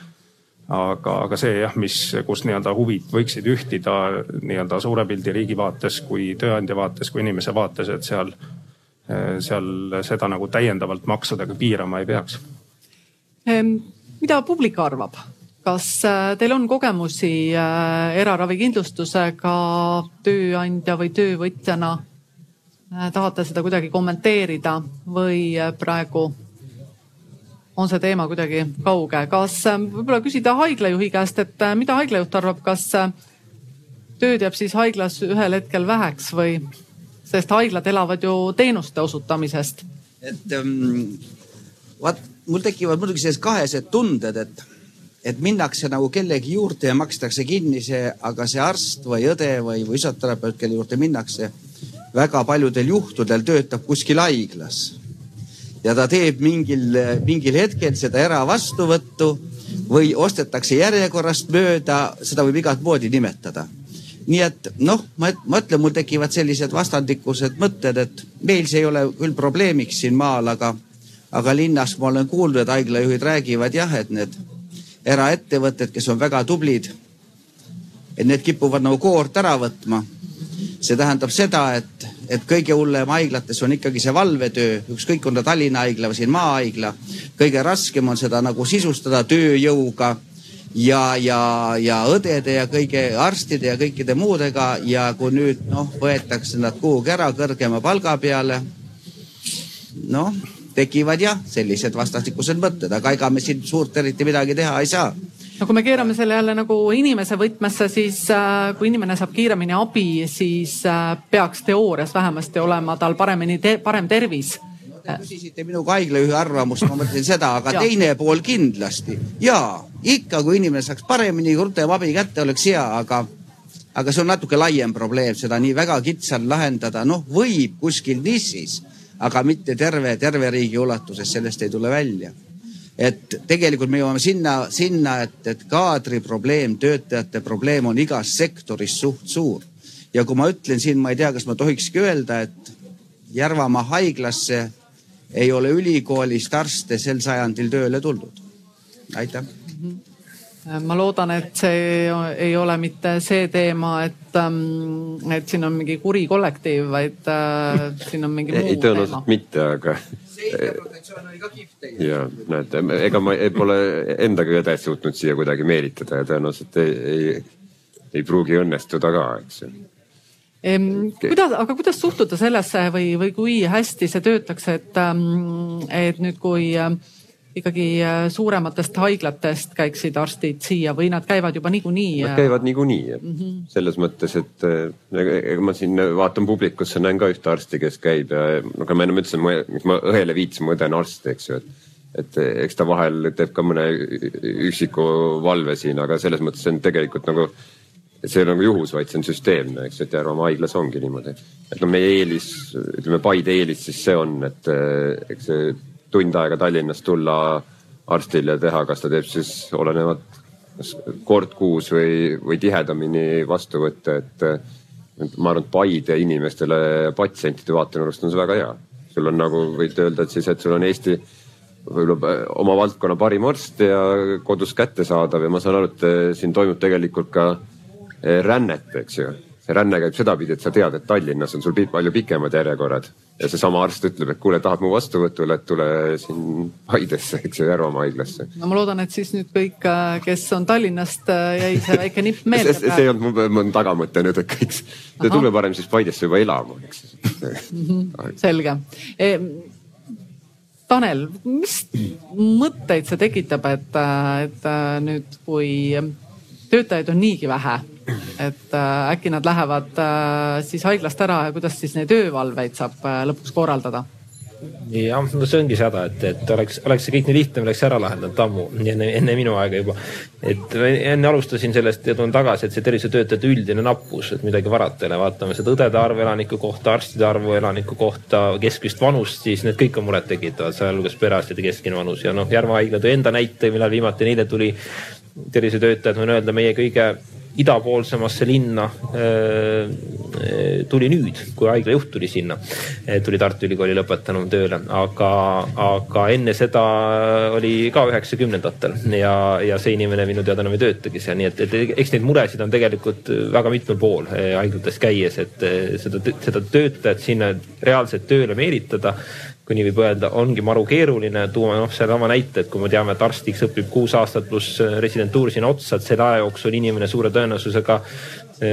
[SPEAKER 6] aga, aga see jah, mis, kus nii-öelda huvid võiksid ühtida nii-öelda suure pildi riigi vaates kui tööandja vaates kui inimese vaates, et seal, seal seda nagu täiendavalt maksudega piirama ei peaks.
[SPEAKER 2] mida publik arvab? kas äh, teil on kogemusi äh, eraravikindlustusega tööandja või töövõtjana? Äh, tahate seda kuidagi kommenteerida või praegu on see teema kuidagi kauge. kas äh, võib-olla küsida haiglajuhi käest, et äh, mida haiglajuht arvab, kas äh, tööd jääb siis haiglas ühel hetkel väheks või, sest haiglad elavad ju teenuste osutamisest.
[SPEAKER 9] et um, vaat mul tekivad muidugi sellised kahesed tunded, et, et minnakse nagu kellegi juurde ja makstakse kinni see, aga see arst või õde või füsioterapeut, kelle juurde minnakse, väga paljudel juhtudel töötab kuskil haiglas ja ta teeb mingil, mingil hetkel seda eravastuvõttu või ostetakse järjekorrast mööda, seda võib igat moodi nimetada. nii et noh, ma mõtlen, mul tekivad sellised vastandikused mõtted, et meil see ei ole küll probleemiks siin maal, aga, aga linnas ma olen kuulnud, et haiglajuhid räägivad jah, et need eraettevõtted, kes on väga tublid, et need kipuvad nagu koort ära võtma. See tähendab seda, et et kõige hullem haiglates on ikkagi see valvetöö, ükskõik on ta Tallinna haigla või siin maahaigla. kõige raskem on seda nagu sisustada tööjõuga ja, ja, ja õdede ja kõige arstide ja kõikide muudega ja kui nüüd noh, võetakse nad kuhugi ära kõrgema palga peale. noh, tekivad jah, sellised vastastikused mõtted, aga ega me siin suurt eriti midagi teha ei saa
[SPEAKER 2] no kui me keerame selle jälle nagu inimese võtmesse, siis äh, kui inimene saab kiiremini abi, siis äh, peaks teoorias vähemasti olema tal paremini te, parem tervis
[SPEAKER 9] Te küsisite minu kui haiglajuhi arvamust, ma mõtlesin seda, aga ja. teine pool kindlasti. ja ikka, kui inimene saaks paremini, rutem abi kätte, oleks hea, aga, aga see on natuke laiem probleem, seda nii väga kitsalt lahendada, noh, võib kuskil nišis, aga mitte terve, terve riigi ulatuses, sellest ei tule välja et tegelikult me jõuame sinna, sinna, et, et kaadri probleem, töötajate probleem on igas sektoris suht suur. ja kui ma ütlen siin, ma ei tea, kas ma tohikski öelda, et Järvamaa haiglasse ei ole ülikoolist arste sel sajandil tööle tuldud. aitäh
[SPEAKER 2] ma loodan, et see ei ole mitte see teema, et, ähm, et siin on mingi kuri kollektiiv, vaid äh, siin on mingi muu
[SPEAKER 4] ei, tõenäoliselt teema. mitte, aga
[SPEAKER 9] ka tegelikult.
[SPEAKER 4] ja näete, ega ma pole endagi õdet suutnud siia kuidagi meelitada ja tõenäoliselt ei, ei, ei pruugi õnnestuda ka, eks ju.
[SPEAKER 2] kuidas, aga kuidas suhtuda sellesse või, või kui hästi see töötaks, et, ähm, et nüüd, kui äh, ikkagi äh, suurematest haiglatest käiksid arstid siia või nad käivad juba niikuinii?
[SPEAKER 4] Nad käivad niikuinii mm -hmm. selles mõttes, et äh, ega ma siin vaatan publikusse, näen ka ühte arsti, kes käib ja nagu ma ennem ütlesin, miks ma õele viitasin, mu õde on arst, eks ju, et et eks ta vahel teeb ka mõne üksiku valve siin, aga selles mõttes on tegelikult nagu, see ei ole nagu juhus, vaid see on süsteemne, eks, et Järvamaa haiglas ongi niimoodi. et no meie eelis, ütleme Paide eelis siis see on, et eks see tund aega Tallinnast tulla arstile teha, kas ta teeb siis olenevalt kas kord kuus või, või tihedamini vastuvõtte, et, ma arvan, et Paide inimestele patsientide vaatenurgast on see väga hea. sul on nagu võid öelda, et siis, et sul on Eesti võib-olla oma valdkonna parim arst ja kodus kättesaadav ja ma saan aru, et siin toimub tegelikult ka rännet, eks ju see ränne käib sedapidi, et sa tead, et Tallinnas on sul palju pikemad järjekorrad ja seesama arst ütleb, et kuule, tahad mu vastuvõtule, et tule siin Paidesse, eks ju, Järvamaa haiglasse.
[SPEAKER 2] no ma loodan, et siis nüüd kõik, äh, kes on Tallinnast, äh, jäi see väike nipp meelde
[SPEAKER 4] see, see ei olnud mu, tagamõte nüüd, et kõik, tule parem siis Paidesse juba elama, eks.
[SPEAKER 2] -hmm, selge e Tanel, mis mõtteid see tekitab, et, äh, et nüüd, kui töötajaid on niigi vähe et äh, äkki nad lähevad äh, siis haiglast ära ja kuidas siis neid öövalveid saab äh, lõpuks korraldada?
[SPEAKER 3] jah, no see ongi see häda, et, et oleks, oleks see kõik nii lihtne, oleks ära lahendanud ammu, enne, enne minu aega juba. et enne alustasin sellest ja tulen tagasi, et see tervishoiutöötajate üldine nappus, et midagi varata ei ole, vaatame seda õdede arvu elaniku kohta, arstide arvu elaniku kohta, keskmist vanust, siis need kõik on murettekitavad, sealhulgas perearstide keskmine vanus ja noh, Järva haigla tõi enda näite, millal viimati neile tuli tervishoiutöötajad, võin öelda, meie kõige idapoolsemasse linna tuli nüüd, kui haiglajuht tuli sinna. tuli Tartu Ülikooli lõpetanu tööle, aga, aga enne seda oli ka üheksakümnendatel ja, ja see inimene minu teada enam ei töötagi seal, nii et, et eks neid muresid on tegelikult väga mitmel pool haiglates käies, et seda, seda töötajat sinna reaalselt tööle meelitada kui nii võib öelda, ongi maru keeruline tuua noh, sellesama näite, et kui me teame, et arstiks õpib kuus aastat pluss äh, residentuur sinna otsa, et selle aja jooksul inimene suure tõenäosusega e,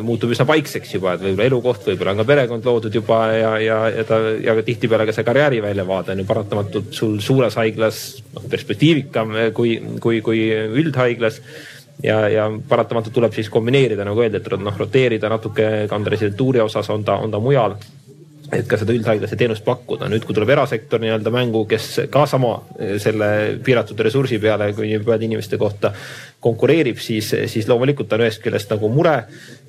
[SPEAKER 3] muutub üsna paikseks juba, et võib-olla elukoht, võib-olla on ka perekond loodud juba ja, ja, ja ta ja tihtipeale ka see karjääri väljavaade on ju paratamatult sul suures haiglas noh, perspektiivikam äh, kui, kui, kui üldhaiglas. Ja, ja paratamatult tuleb siis kombineerida, nagu öeldi, et noh, roteerida natuke, kanda residentuuri osas on ta, on ta mujal et ka seda üldhaiglase teenust pakkuda. nüüd, kui tuleb erasektor nii-öelda mängu, kes ka sama eh, selle piiratud ressursi peale, kui nii öelda inimeste kohta konkureerib, siis, siis loomulikult on ühest küljest nagu mure.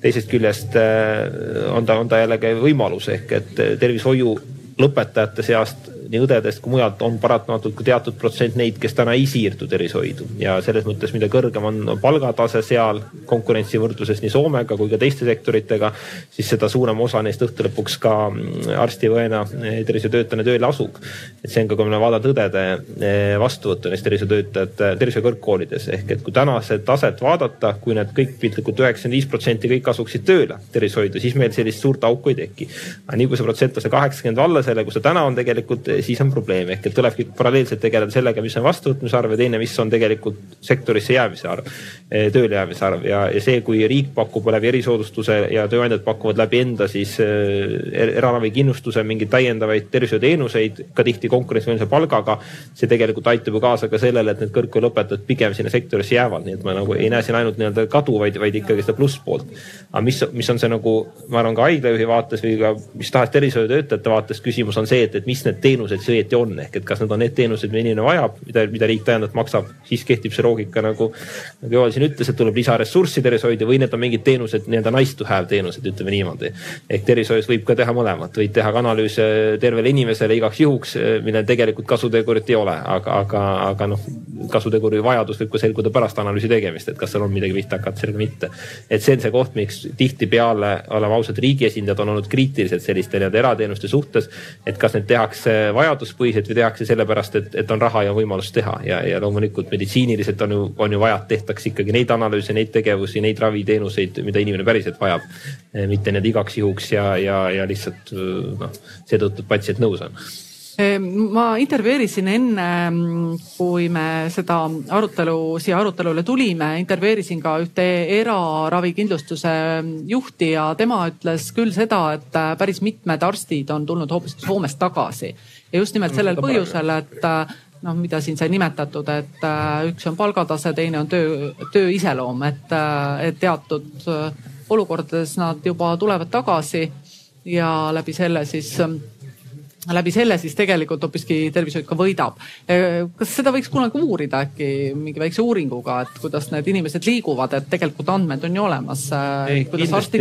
[SPEAKER 3] teisest küljest eh, on ta, on ta jällegi võimalus ehk et tervishoiu lõpetajate seast nii õdedest kui mujalt on paratamatult ka teatud protsent neid, kes täna ei siirdu tervishoidu ja selles mõttes, mida kõrgem on palgatase seal konkurentsi võrdluses nii Soomega kui ka teiste sektoritega, siis seda suurem osa neist õhtu lõpuks ka mm, arsti või õena eh, tervishoiutöötajana tööle asub. et see on ka, kui me vaatame õdede eh, vastuvõttu neist tervishoiutöötajate tervishoiukõrgkoolides ehk et kui tänase taset vaadata, kui need kõik piltlikult üheksakümmend viis protsenti kõik asuksid tööle tervishoidu, siis meil sellist suurt auku ei teki. aga nii kui see protsent see kaheksakümmend alla selle, kus ta täna on tegelikult siis on probleem ehk et tulebki paralleelselt tegeleda sellega, mis on vastuvõtmise arv ja teine, mis on tegelikult sektorisse jäämise arv, eh, tööle jäämise arv ja, ja see, kui riik pakub läbi erisoodustuse ja tööandjad pakuvad läbi enda siis äh, eraravikindlustuse mingeid täiendavaid tervishoiuteenuseid, ka tihti konkurentsivõimelise palgaga. see tegelikult aitab ju kaasa ka sellele, et need kõrgkoolilõpetajad pigem sinna sektorisse jäävad, nii et ma nagu ei näe siin ainult nii-öelda kadu, vaid, vaid ikkagi seda plusspoolt. aga mis, mis on see nagu, ma arvan ka haiglajuhi vaates või ka mis tahes tervishoiutöötajate vaates küsimus on see, et, et mis need teenused teenused siis õieti on, ehk et kas need on need teenused, mida inimene vajab, mida, mida riik täiendavalt maksab, siis kehtib see loogika nagu, nagu Joel siin ütles, et tuleb lisaressurssi tervishoidu või need on mingid teenused, nii-öelda nice to have teenused, ütleme niimoodi. ehk tervishoius võib ka teha mõlemat, võid teha ka analüüse tervele inimesele igaks juhuks, millel tegelikult kasutegurit ei ole, aga, aga, aga noh, kasuteguri vajadus võib ka selguda pärast analüüsi tegemist, et kas seal on midagi pihta hakata sellega mitte. et see on see koht, miks tihtipeale, oleme ausad, riigi esindajad on olnud kriitilised selliste nii-öelda erateenuste suhtes, et kas need tehakse vajaduspõhiselt või tehakse sellepärast, et, et on raha ja võimalus teha. Ja, ja loomulikult meditsiiniliselt on ju, on ju vaja, et tehtaks ikkagi neid analüüse, neid tegevusi, neid raviteenuseid, mida inimene päriselt vajab. mitte need igaks juhuks ja, ja, ja lihtsalt noh, seetõttu, et patsient nõus on.
[SPEAKER 2] Ma intervjueerisin enne, kui me seda arutelu, siia arutelule tulime, intervjueerisin ka ühte eraravikindlustuse juhti ja tema ütles küll seda, et päris mitmed arstid on tulnud hoopis Soomest tagasi ja just nimelt sellel põhjusel, et noh, mida siin sai nimetatud, et äh, üks on palgatase, teine on töö, töö iseloom, et, äh, et teatud äh, olukordades nad juba tulevad tagasi ja läbi selle siis läbi selle siis tegelikult hoopiski tervishoid ka võidab. kas seda võiks kunagi uurida äkki mingi väikse uuringuga, et kuidas need inimesed liiguvad, et tegelikult andmed on ju olemas.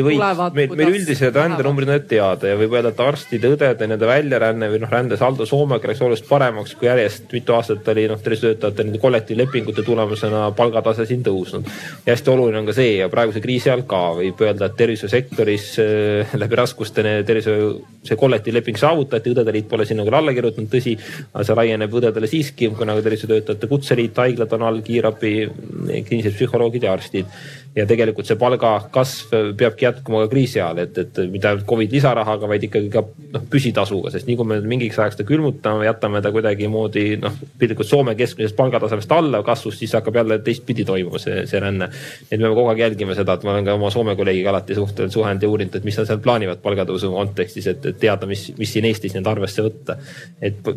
[SPEAKER 2] tulevad.
[SPEAKER 3] meil, meil üldised rändenumbrid on teada ja võib öelda, et arstide, õdede nende väljaränne või noh, rändesaldo Soomega läks oluliselt paremaks, kui järjest mitu aastat oli noh, tervishoiutöötajate nende kollektiivlepingute tulemusena palgatase siin tõusnud. ja hästi oluline on ka see ja praeguse kriisi ajal ka võib öelda, et tervishoiusektoris äh, läbi raskuste tervishoiu see kollektiivleping saavutati, õdede Õdede Liit pole sinna küll alla kirjutanud, tõsi, aga see laieneb õdedele siiski, kuna tervishoiutöötajate kutseliit, haiglad on all, kiirabi, kliinilised psühholoogid ja arstid ja tegelikult see palgakasv peabki jätkuma ka kriisi ajal, et, et mitte ainult Covid lisarahaga, vaid ikkagi ka noh, püsitasuga, sest nii kui me mingiks ajaks ta külmutame, jätame ta kuidagimoodi noh, piltlikult Soome keskmisest palgatasemest alla kasvust, siis hakkab jälle teistpidi toimuma see, see ränne. et me peame kogu aeg jälgima seda, et ma olen ka oma Soome kolleegiga alati suhteliselt suhelnud ja uurinud, et mis nad seal plaanivad palgatõusu kontekstis, et, et teada, mis, mis siin Eestis nii-öelda arvesse võtta. et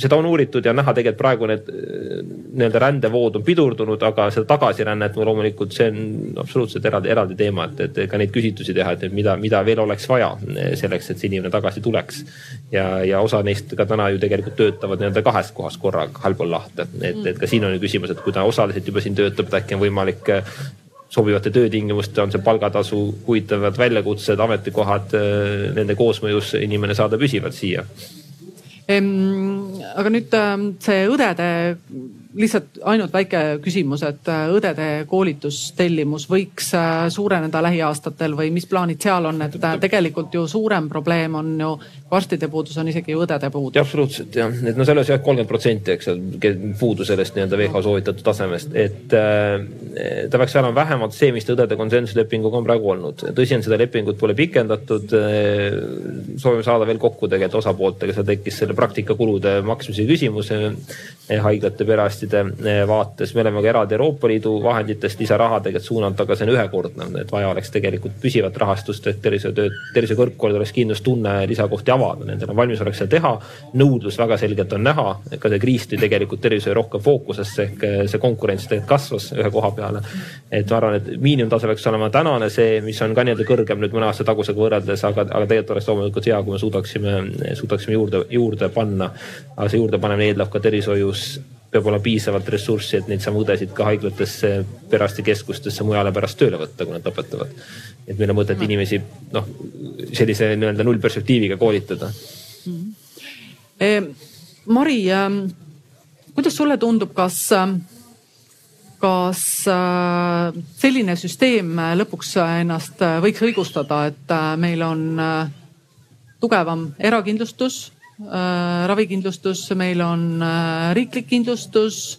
[SPEAKER 3] seda on uuritud ja näha tegelikult praegu need nii-öelda rändevood on pidurdunud, aga seda tagasirännet loomulikult see on absoluutselt eraldi, eraldi teema, et, et ka neid küsitlusi teha, et mida, mida veel oleks vaja selleks, et see inimene tagasi tuleks. ja, ja osa neist ka täna ju tegelikult töötavad nii-öelda kahes kohas korraga allpool lahte, et, et ka siin on ju küsimus, et kui ta osaliselt juba siin töötab, et äkki on võimalik eh, sobivate töötingimuste, on see palgatasu, huvitavad väljakutsed, ametikohad, eh, nende koosmõjus inimene saada püsivalt siia
[SPEAKER 2] aga nüüd ähm, see õdede lihtsalt ainult väike küsimus, et äh, õdede koolitustellimus võiks äh, suureneda lähiaastatel või mis plaanid seal on, et äh, tegelikult ju suurem probleem on ju arstide puudus, on isegi ju õdede puudus.
[SPEAKER 3] absoluutselt jah, et no selles jah, kolmkümmend protsenti, eks ole, puudu sellest nii-öelda WHO soovitatud tasemest, et äh, ta peaks olema vähemalt see, mis ta õdede konsensuslepinguga on praegu olnud. tõsi on, seda lepingut pole pikendatud. soovime saada veel kokku tegelikult osapooltega, seal tekkis selle praktikakulude maksmise küsimus haiglate, perearstide vaates. me oleme ka eraldi Euroopa Liidu vahenditest lisarahadega, et suunata, aga see on ühekordne, et vaja oleks tegelikult püsivat rahastust, et tervishoiutööd, tervishoiukõrgkoolidel oleks kindlustunne lisakohti avada, nendel on valmisolek seda teha. nõudlus väga selgelt on näha, ka see kriis tõi tegelikult tervishoiu rohkem fookusesse ehk see konkurents tegelikult kasvas ühe koha peale. et ma arvan, et miinimumtase peaks olema tänane see, mis on ka nii-öelda kõrgem nüüd mõne aasta tagusega võrreldes, aga, aga tegelikult oleks loomulikult hea, kui me suudaksime, suudaksime juurde, juurde panna. aga see juurdepanemine eeldab ka tervishoius peab olema piisavalt ressurssi, et neid samu õdesid ka haiglatesse, perearstikeskustesse, mujale pärast tööle võtta, kui nad lõpetavad. et meil on mõtet inimesi noh, sellise nii-öelda nullperspektiiviga koolitada mm..
[SPEAKER 2] E, Mari äh,, kuidas sulle tundub, kas äh, kas äh, selline süsteem lõpuks ennast võiks õigustada, et äh, meil on äh, tugevam erakindlustus, ravikindlustus, meil on riiklik kindlustus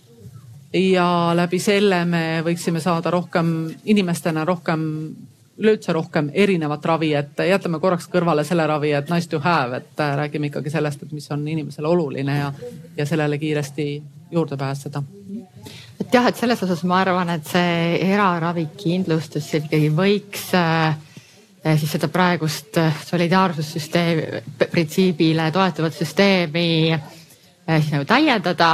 [SPEAKER 2] ja läbi selle me võiksime saada rohkem inimestena rohkem üleüldse rohkem erinevat ravi, et jätame korraks kõrvale selle ravi, et nice to have, et räägime ikkagi sellest, et mis on inimesele oluline ja, ja sellele kiiresti juurde pääseda.
[SPEAKER 5] Et jah, et selles osas ma arvan, et see eraravikindlustus ikkagi võiks äh, siis seda praegust äh, solidaarsussüsteemi, printsiibile toetuvat süsteemi äh, siis nagu täiendada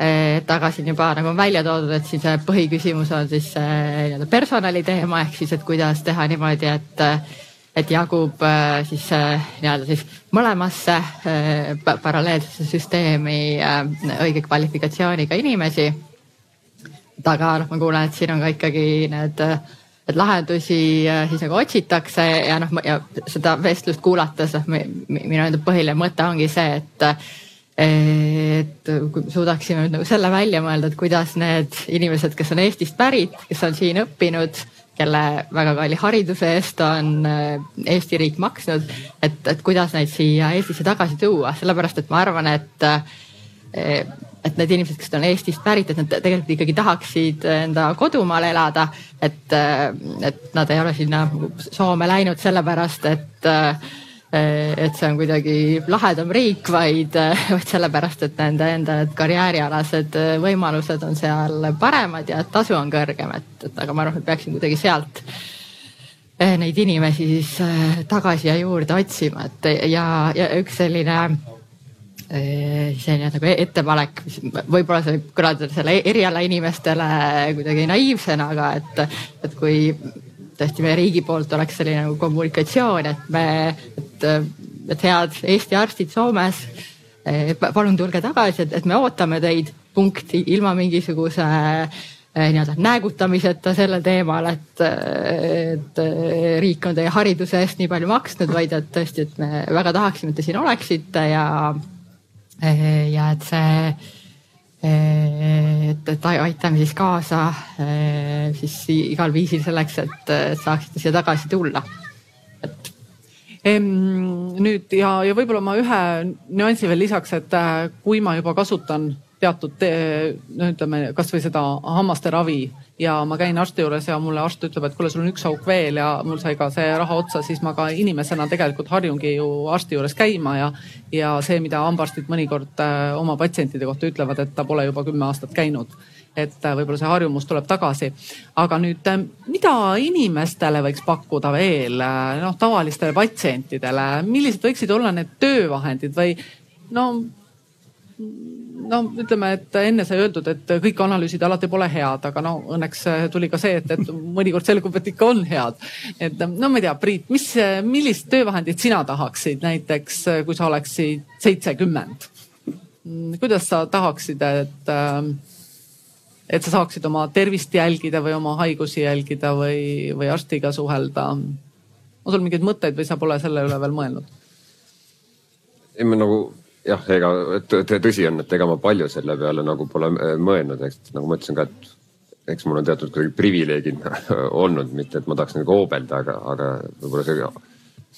[SPEAKER 5] äh,. et aga siin juba nagu on välja toodud, et siis põhiküsimus on siis äh, nii-öelda personali teema ehk siis, et kuidas teha niimoodi, et et jagub äh, siis äh, nii-öelda siis mõlemasse äh, paralleelsesse süsteemi õige kvalifikatsiooniga inimesi aga noh, ma kuulen, et siin on ka ikkagi need, et lahendusi äh, siis nagu otsitakse ja noh, ja seda vestlust kuulates, noh, minu enda põhiline mõte ongi see, et et kui suudaksime nüüd nagu selle välja mõelda, et kuidas need inimesed, kes on Eestist pärit, kes on siin õppinud, kelle väga kalli hariduse eest on äh, Eesti riik maksnud, et, et kuidas neid siia Eestisse tagasi tuua, sellepärast et ma arvan, et et need inimesed, kes on Eestist pärit, et nad tegelikult ikkagi tahaksid enda kodumaal elada. et, et nad ei ole sinna Soome läinud sellepärast, et, et see on kuidagi lahedam riik, vaid, vaid sellepärast, et nende enda need karjäärialased võimalused on seal paremad ja tasu on kõrgem, et, et aga ma arvan, et peaksin kuidagi sealt neid inimesi siis tagasi ja juurde otsima, et ja, ja üks selline selline nagu ettepanek, mis võib-olla see võib kõlada selle eriala inimestele kuidagi naiivsena, aga et, et kui tõesti meie riigi poolt oleks selline nagu kommunikatsioon, et me, et, et head Eesti arstid Soomes, palun tulge tagasi, et, me ootame teid, punkti, ilma mingisuguse nii-öelda näägutamiseta sellel teemal, et, et riik on teie hariduse eest nii palju maksnud, vaid et tõesti, et me väga tahaksime, et te siin oleksite ja ja et see, eh, et, et aitame siis kaasa eh, siis igal viisil selleks, et saaksite siia tagasi tulla, et
[SPEAKER 2] nüüd ja, ja võib-olla ma ühe nüansi veel lisaks, et kui ma juba kasutan teatud, no ütleme kasvõi seda hammaste ravi. Ja ma käin arsti juures ja mulle arst ütleb, et kuule, sul on üks auk veel ja mul sai ka see raha otsa, siis ma ka inimesena tegelikult harjungi ju arsti juures käima ja, ja see, mida hambaarstid mõnikord äh, oma patsientide kohta ütlevad, et ta pole juba kümme aastat käinud. Et äh, võib-olla see harjumus tuleb tagasi. aga nüüd, äh, mida inimestele võiks pakkuda veel, noh tavalistele patsientidele, millised võiksid olla need töövahendid või no no ütleme, et enne sai öeldud, et kõik analüüsid alati pole head, aga no õnneks tuli ka see, et, et mõnikord selgub, et ikka on head. et no ma ei tea, Priit, mis, millist töövahendit sina tahaksid näiteks, kui sa oleksid seitsekümmend? kuidas sa tahaksid, et, et sa saaksid oma tervist jälgida või oma haigusi jälgida või, või arstiga suhelda? on sul mingeid mõtteid või sa pole selle üle veel mõelnud?
[SPEAKER 4] ei, ma nagu jah, ega tõsi on, et ega ma palju selle peale nagu pole äh, mõelnud, eks nagu ma ütlesin ka, et eks mul on teatud kuidagi privileegid olnud, mitte et ma tahaks nagu hoobelda, aga, aga võib-olla see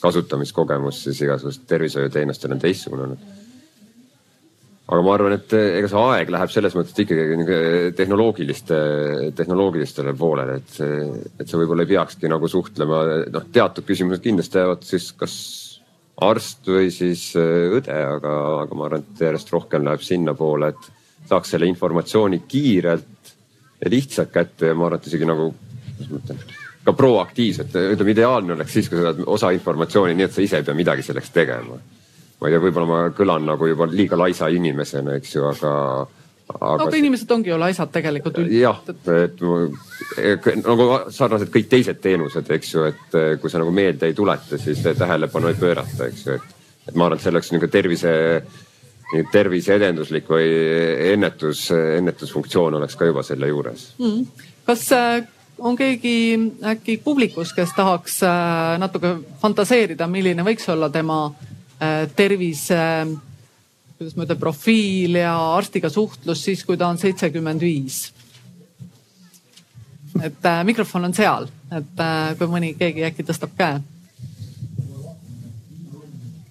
[SPEAKER 4] kasutamiskogemus siis igasugustel tervishoiuteenustel on teistsugune olnud. aga ma arvan, et äh, ega see aeg läheb selles mõttes ikkagi tehnoloogiliste, tehnoloogilistele poolele, et, et sa võib-olla ei peakski nagu suhtlema, noh, teatud küsimused kindlasti jäävad siis kas arst või siis äh, õde, aga, aga ma arvan, et järjest rohkem läheb sinnapoole, et saaks selle informatsiooni kiirelt ja lihtsalt kätte ja ma arvan, et isegi nagu, kuidas ma ütlen, ka proaktiivselt, ütleme ideaalne oleks siis, kui sa saad osa informatsiooni nii, et sa ise ei pea midagi selleks tegema. ma ei tea, võib-olla ma kõlan nagu juba liiga laisa inimesena, eks ju, aga
[SPEAKER 2] aga, aga inimesed ongi ju laisad tegelikult üldiselt.
[SPEAKER 4] jah, et nagu sarnaselt kõik teised teenused, eks ju, et eh, kui sa nagu meelde ei tuleta, siis tähelepanu ei pöörata, eks ju, et, et ma arvan, et see oleks niisugune tervise, terviseedenduslik või ennetus, ennetusfunktsioon oleks ka juba selle juures
[SPEAKER 2] mm.. kas äh, on keegi äkki publikus, kes tahaks äh, natuke fantaseerida, milline võiks olla tema äh, tervise kuidas ma ütlen, profiil ja arstiga suhtlus siis, kui ta on seitsekümmend viis. et äh, mikrofon on seal, et äh, kui mõni, keegi äkki tõstab käe.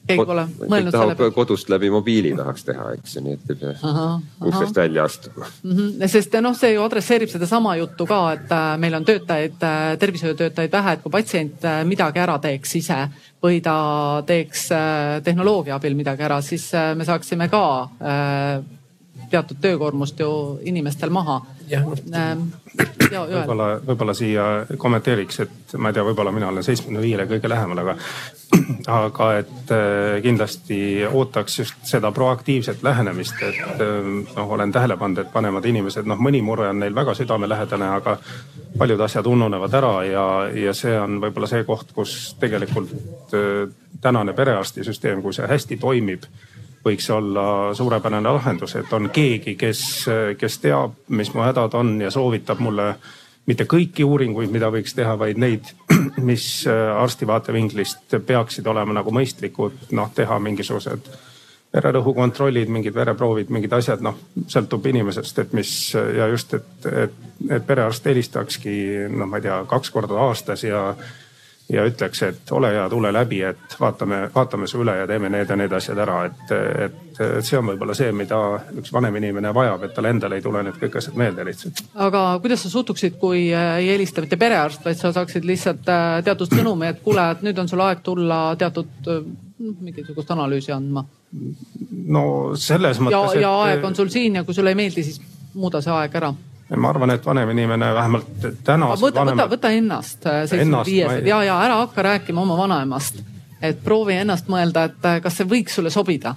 [SPEAKER 2] Keegi pole mõelnud selle
[SPEAKER 4] peale? kodust läbi mobiili tahaks teha, eks ju, nii et ei pea uksest välja astuma
[SPEAKER 2] mm. -hmm. sest noh, see ju adresseerib sedasama juttu ka, et äh, meil on töötajaid äh,, tervishoiutöötajaid vähe, et kui patsient äh, midagi ära teeks ise või ta teeks tehnoloogia abil midagi ära, siis me saaksime ka teatud töökoormust ju inimestel maha.
[SPEAKER 6] Ähm, võib-olla, võib-olla siia kommenteeriks, et ma ei tea, võib-olla mina olen seitsmekümne viiele kõige lähemal, aga, aga et kindlasti ootaks just seda proaktiivset lähenemist, et noh, olen tähele pannud, et vanemad inimesed, noh, mõni mure on neil väga südamelähedane, aga paljud asjad ununevad ära ja, ja see on võib-olla see koht, kus tegelikult tänane perearstisüsteem, kui see hästi toimib võiks olla suurepärane lahendus, et on keegi, kes, kes teab, mis mu hädad on ja soovitab mulle mitte kõiki uuringuid, mida võiks teha, vaid neid, mis arsti vaatevinklist peaksid olema nagu mõistlikud, noh teha mingisugused vererõhu kontrollid, mingid vereproovid, mingid asjad, noh sõltub inimesest, et mis ja just, et, et, et perearst helistakski noh, ma ei tea, kaks korda aastas ja ja ütleks, et ole hea, tule läbi, et vaatame, vaatame su üle ja teeme need ja need asjad ära, et, et, et see on võib-olla see, mida üks vanem inimene vajab, et tal endal ei tule need kõik asjad meelde lihtsalt.
[SPEAKER 2] aga kuidas sa suhtuksid, kui äh, ei helista mitte perearst, vaid sa saaksid lihtsalt äh, teatud sõnumi, et kuule, et nüüd on sul aeg tulla teatud äh, mingisugust analüüsi andma?
[SPEAKER 6] no selles mõttes.
[SPEAKER 2] ja, ja et... aeg on sul siin ja kui sulle ei meeldi, siis muuda see aeg ära
[SPEAKER 6] ma arvan, et vanem inimene vähemalt täna.
[SPEAKER 2] võta vanem..., võta, võta ennast äh, seitsmekümne viiesed ja, ja ära hakka rääkima oma vanaemast. et proovi ennast mõelda, et äh, kas see võiks sulle sobida?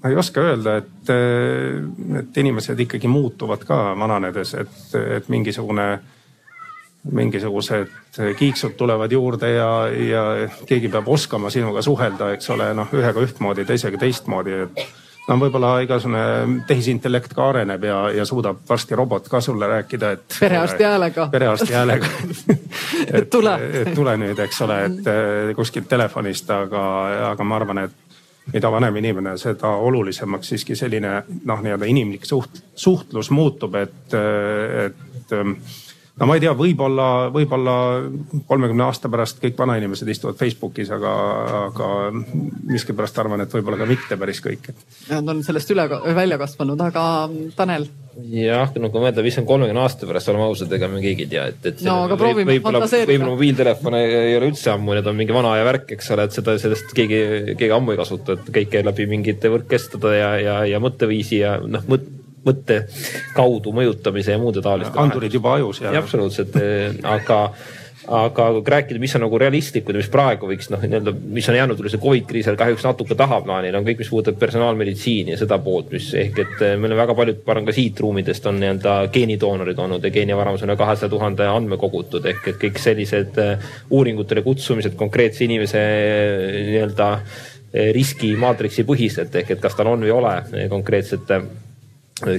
[SPEAKER 6] ma ei oska öelda, et, äh, et inimesed ikkagi muutuvad ka vananedes, et, et mingisugune mingisugused kiiksud tulevad juurde ja, ja keegi peab oskama sinuga suhelda, eks ole, noh ühega ühtmoodi, teisega teistmoodi, et no võib-olla igasugune tehisintellekt ka areneb ja, ja suudab varsti robot ka sulle rääkida, et.
[SPEAKER 2] perearsti häälega.
[SPEAKER 6] perearsti häälega et tule, et tule nüüd, eks ole, et eh, kuskilt telefonist, aga, aga ma arvan, et mida vanem inimene, seda olulisemaks siiski selline noh, nii-öelda inimlik suht-, suhtlus muutub, et, et no ma ei tea, võib-olla, võib-olla kolmekümne aasta pärast kõik vanainimesed istuvad Facebookis, aga, aga miskipärast arvan, et võib-olla ka mitte päris kõik.
[SPEAKER 2] Nad on sellest üle, välja kasvanud, aga Tanel?
[SPEAKER 3] jah, no kui mõelda, mis on kolmekümne aasta pärast, oleme ausad, ega me keegi ei tea, et, et.
[SPEAKER 2] no aga proovime fantaseerida.
[SPEAKER 3] võib-olla mobiiltelefon ei ole üldse ammu, need on mingi vana aja värk, eks ole, et seda, sellest keegi, keegi ammu ei kasuta, et kõik käib läbi mingite võrkkestada ja, ja, ja mõtteviisi ja noh, mõt-, mõtte kaudu mõjutamise ja muude taoliste.
[SPEAKER 6] andurid juba ajus.
[SPEAKER 3] absoluutselt, eh, aga aga kui rääkida, mis on nagu realistlikud ja mis praegu võiks noh, nii-öelda, mis on jäänud üle see Covid kriisi ajal kahjuks natuke tahaplaanile, on kõik, mis puudutab personaalmeditsiini ja seda poolt, mis ehk et eh, meil on väga paljud, ma arvan ka siit ruumidest on nii-öelda geenidoonorid olnud ja geenivaramus on üle kahesaja tuhande andme kogutud ehk et kõik sellised eh, uuringutele kutsumised konkreetse inimese nii-öelda riskimaatriksi põhiselt ehk et kas tal on või ei ole konkreetset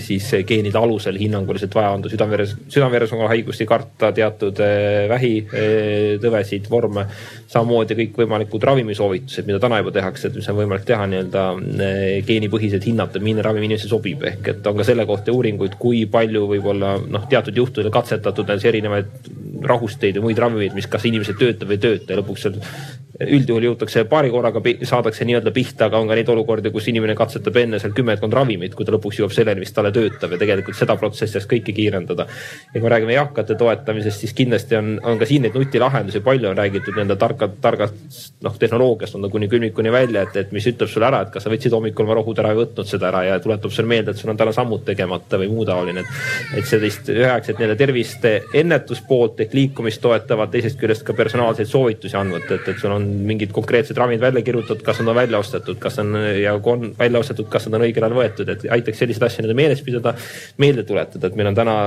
[SPEAKER 3] siis geenide alusel hinnanguliselt vaja on südame-veres, südame-veresoonkonna haigusi karta, teatud äh, vähitõvesid, vorme. Samamoodi kõikvõimalikud ravimsoovitused, mida täna juba tehakse, et mis on võimalik teha nii-öelda geenipõhiselt hinnata, milline ravim inimesele sobib, ehk et on ka selle kohta uuringuid, kui palju võib-olla noh, teatud juhtudel katsetatud näiteks erinevaid rahusteid ja muid ravimeid, mis kas inimesel töötab või ei tööta. Ja lõpuks seal üldjuhul jõutakse paari korraga, saadakse nii-öelda pihta, aga on ka neid olukordi, kus inimene katsetab enne seal kümmekond ravimit, kui ta lõpuks jõuab selleni, mis talle töötab. Ja tegelikult seda protsessi saaks kõike kiirendada. ja kui me räägime eakate toetamisest, siis kindlasti on, on ka siin neid nutilahendusi, palju. On räägitud nii-öelda targad, targast noh, tehnoloogiast on ta kuni külmikuni välja, et, et mis ütleb sulle ära, et kas sa võtsid hommikul oma rohud ära ja võtnud seda ära ja tuletab sulle meelde, et sul on täna sammud tegemata või muu taoline. et, et sellist üheaegset nii-öelda tervist ennetuspoolt ehk liikumist toetavat, teisest küljest ka personaalseid soovitusi andvat, et, et sul on mingid konkreetsed ravimid välja kirjutatud, kas nad on välja ostetud, kas on ja kui on välja ostetud, kas nad on õigel ajal võetud, et aitaks selliseid asju nii-öelda meeles pidada, meelde tuletada, et meil on täna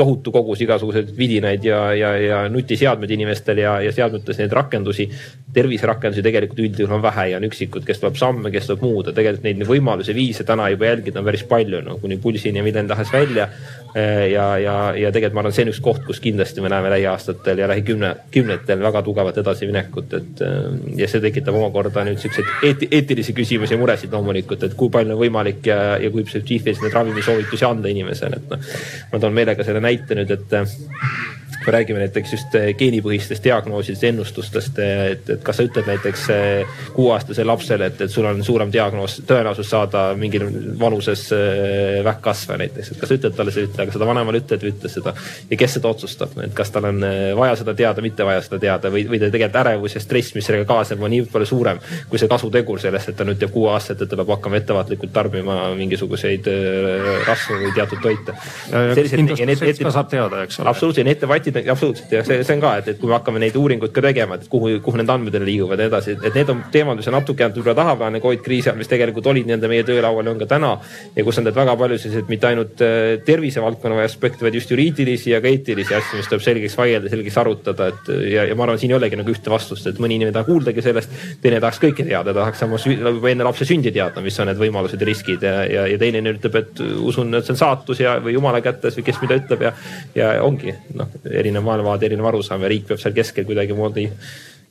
[SPEAKER 3] tohutu kogus igasuguseid vidinaid ja, ja, ja nutiseadmeid inimestel ja, ja seadmetes neid rakendusi. terviserakendusi tegelikult üldjuhul on vähe ja on üksikud, kes tuleb samme, kes tuleb muud ja tegelikult neid võimalusi, viise täna juba jälgida on päris palju, no kuni pulsini ja milleni tahes välja. Ja, ja, ja tegelikult ma arvan, see on üks koht, kus kindlasti me näeme lähiaastatel ja lähikümne, kümnetel väga tugevat edasiminekut, et ja see tekitab omakorda nüüd siukseid eeti, eetilisi küsimusi ja muresid loomulikult, et kui palju on võimalik ja, ja kui spetsiifiliselt neid ravimisoovitusi anda inimesele, et noh. ma toon meelega selle näite nüüd, et kui räägime näiteks just eh, geenipõhistest diagnoosidest, ennustustest, eh, et, et kas sa ütled näiteks eh, kuueaastasele lapsele, et, et sul on suurem diagnoos, tõenäosus saada mingil vanuses vähkkasve näiteks, et kas sa ütled talle seda, aga seda vanemale ütled või ütle seda ja kes seda otsustab, et kas tal on vaja seda teada, mitte vaja seda teada või, või ta tegelikult ärevus ja stress, mis sellega kaasneb, on nii palju suurem kui see kasutegur sellest, et ta nüüd teeb kuue aastat, et ta peab hakkama ettevaatlikult tarbima mingisuguseid rasvu või teatud toite.
[SPEAKER 6] kindlasti selts ka saab teada, eks ole.
[SPEAKER 3] absoluutselt, need debatid debatid, absoluutselt ja see, see on ka, et, et kui me hakkame neid uuringuid ka tegema, et kuhu, kuhu need andmed liiguvad ja edasi, et need on teemad, mis on natuke jäänud võib-olla tahaplaanile Covid kriisi ajal, mis tegelikult olid nii-öelda meie töölaual ja on ka täna. ja kus on need väga palju selliseid mitte ainult äh, tervisevaldkonna aspekte, vaid just juriidilisi ja ka eetilisi asju, mis tuleb selgeks vaielda, selgeks arutada, et ja, ja ma arvan, siin ei olegi nagu ühte vastust, et mõni inimene ei taha kuuldagi sellest, teine tahaks kõike teada, tahaks oma juba enne lapse sündi teada, mis on need võimalused ja riskid ja, ja, ja teine ütleb, et usun, et see on saatus ja, või jumala kätes või kes mida ütleb ja, ja ongi noh, erinev maailmavaade, erinev arusaam ja riik peab seal keskel kuidagimoodi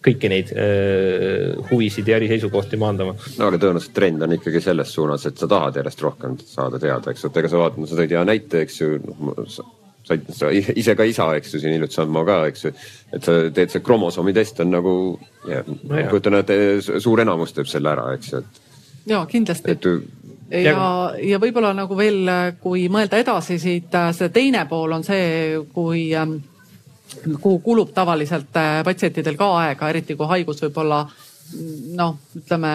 [SPEAKER 3] kõiki neid äh, huvisid ja eri seisukohti maandama.
[SPEAKER 4] no aga tõenäoliselt trend on ikkagi selles suunas, et sa tahad järjest rohkem saada teada, eks, et ega sa vaatad, sa tõid hea näite, eks ju no,. sa, sa ise ka isa, eks ju, siin hiljuti saan ma ka, eks ju. et sa teed see kromosoomi test on nagu, ma kujutan ette, suur enamus teeb selle ära, eks ju, et.
[SPEAKER 2] ja kindlasti et, ja, ja võib-olla nagu veel, kui mõelda edasi siit, see teine pool on see, kui ähm, kuhu kulub tavaliselt äh, patsientidel ka aega, eriti kui haigus võib-olla noh, ütleme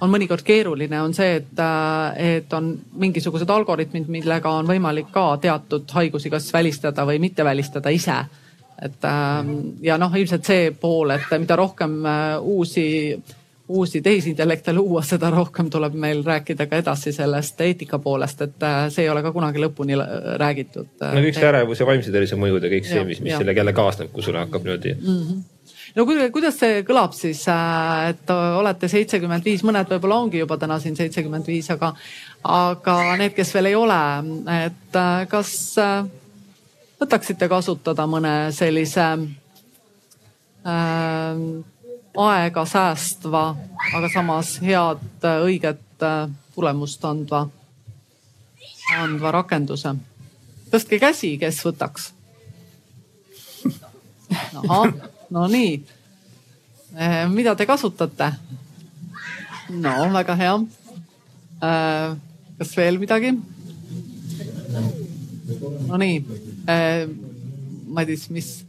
[SPEAKER 2] on mõnikord keeruline, on see, et, äh, et on mingisugused algoritmid, millega on võimalik ka teatud haigusi kas välistada või mitte välistada ise. et ähm, ja noh, ilmselt see pool, et mida rohkem äh, uusi uusi tehisintellekte luua, seda rohkem tuleb meil rääkida ka edasi sellest eetika poolest, et äh, see ei ole ka kunagi lõpuni räägitud.
[SPEAKER 3] Äh, no kõik see ärevus ja vaimse tervise mõjud ja kõik see, mis, mis sellega jälle kaasneb, kui sulle hakkab niimoodi mm. -hmm
[SPEAKER 2] no kuidas see kõlab siis, äh, et olete seitsekümmend viis, mõned võib-olla ongi juba täna siin seitsekümmend viis, aga, aga need, kes veel ei ole, et kas võtaksite kasutada mõne sellise äh, aega säästva, aga samas head, õiget äh, tulemust andva, andva rakenduse. tõstke käsi, kes võtaks. ahah, no nii. Äh, mida te kasutate? no väga hea. Äh, kas veel midagi? Nonii, Madis, mis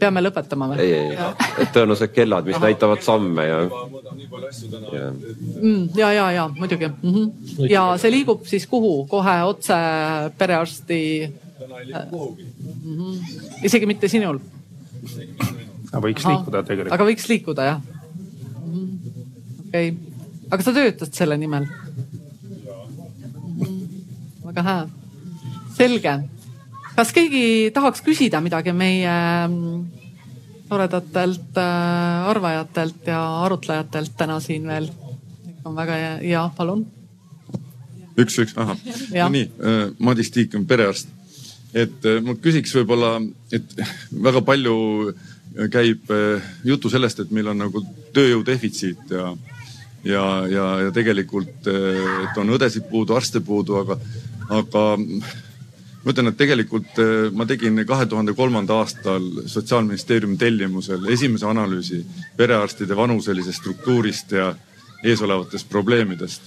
[SPEAKER 2] peame lõpetama
[SPEAKER 4] või? ei, ei, et tõenäoliselt kellad, mis Aha. näitavad samme ja.
[SPEAKER 2] ja, mm, ja, ja, ja muidugi mm. -hmm. ja see liigub siis kuhu, kohe otse perearsti? Mm -hmm. isegi mitte sinul?
[SPEAKER 6] aga võiks Aha. liikuda tegelikult.
[SPEAKER 2] aga võiks liikuda jah mm -hmm.? okei okay., aga sa töötad selle nimel? Mm -hmm. väga hea, selge kas keegi tahaks küsida midagi meie mm, toredatelt äh, arvajatelt ja arutlejatelt täna siin veel? on väga hea, ja palun.
[SPEAKER 12] üks, üks, ahah. no nii, Madis Tiik on perearst. et ma küsiks võib-olla, et väga palju käib jutu sellest, et meil on nagu tööjõu defitsiit ja, ja, ja, ja tegelikult, et on õdesid puudu, arste puudu, aga, aga ma ütlen, et tegelikult ma tegin kahe tuhande kolmanda aastal sotsiaalministeeriumi tellimusel esimese analüüsi perearstide vanuselisest struktuurist ja eesolevatest probleemidest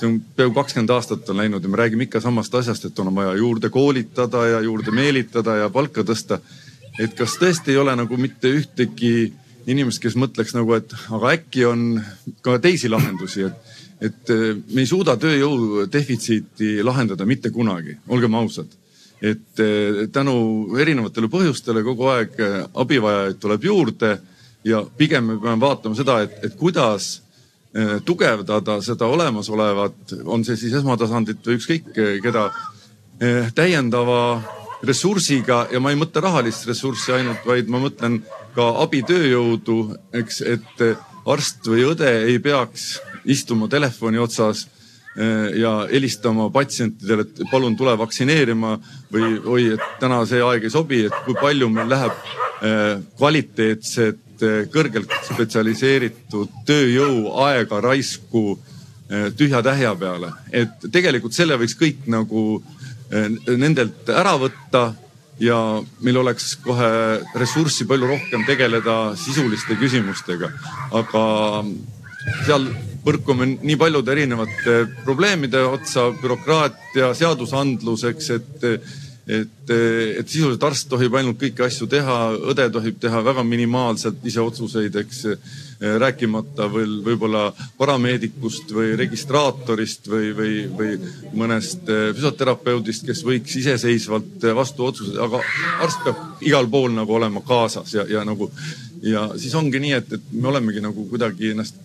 [SPEAKER 12] see on peaaegu kakskümmend aastat on läinud ja me räägime ikka samast asjast, et on vaja juurde koolitada ja juurde meelitada ja palka tõsta. et kas tõesti ei ole nagu mitte ühtegi inimest, kes mõtleks nagu, et aga äkki on ka teisi lahendusi, et, et eh, me ei suuda tööjõu defitsiiti lahendada mitte kunagi, olgem ausad. Et eh, tänu erinevatele põhjustele kogu aeg eh, abivajajaid tuleb juurde ja pigem me peame vaatama seda, et, et kuidas Eh, tugevdada seda olemasolevat, on see siis esmatasandit või ükskõik keda, täiendava ressursiga ja ma ei mõtle rahalist ressurssi ainult, vaid ma mõtlen ka abitööjõudu, eks, et arst või õde ei peaks istuma telefoni otsas ja helistama patsientidele, et palun tule vaktsineerima või oi, et täna see aeg ei sobi, et kui palju meil läheb kvaliteetset Eh, kõrgelt spetsialiseeritud tööjõu aega raisku eh, tühja tähja peale. et tegelikult selle võiks kõik nagu eh, nendelt ära võtta ja meil oleks kohe ressurssi palju rohkem tegeleda sisuliste küsimustega. aga seal põrkume nii paljude erinevate probleemide otsa, bürokraatia, seadusandlus, eks, et et, et sisuliselt arst tohib ainult kõiki asju teha, õde tohib teha väga minimaalselt ise otsuseid, eks. rääkimata veel võib-olla parameedikust või registraatorist või, või, või mõnest füsioterapeudist, kes võiks iseseisvalt vastu otsuseid, aga arst peab igal pool nagu olema kaasas ja, ja nagu ja siis ongi nii, et, et me olemegi nagu kuidagi ennast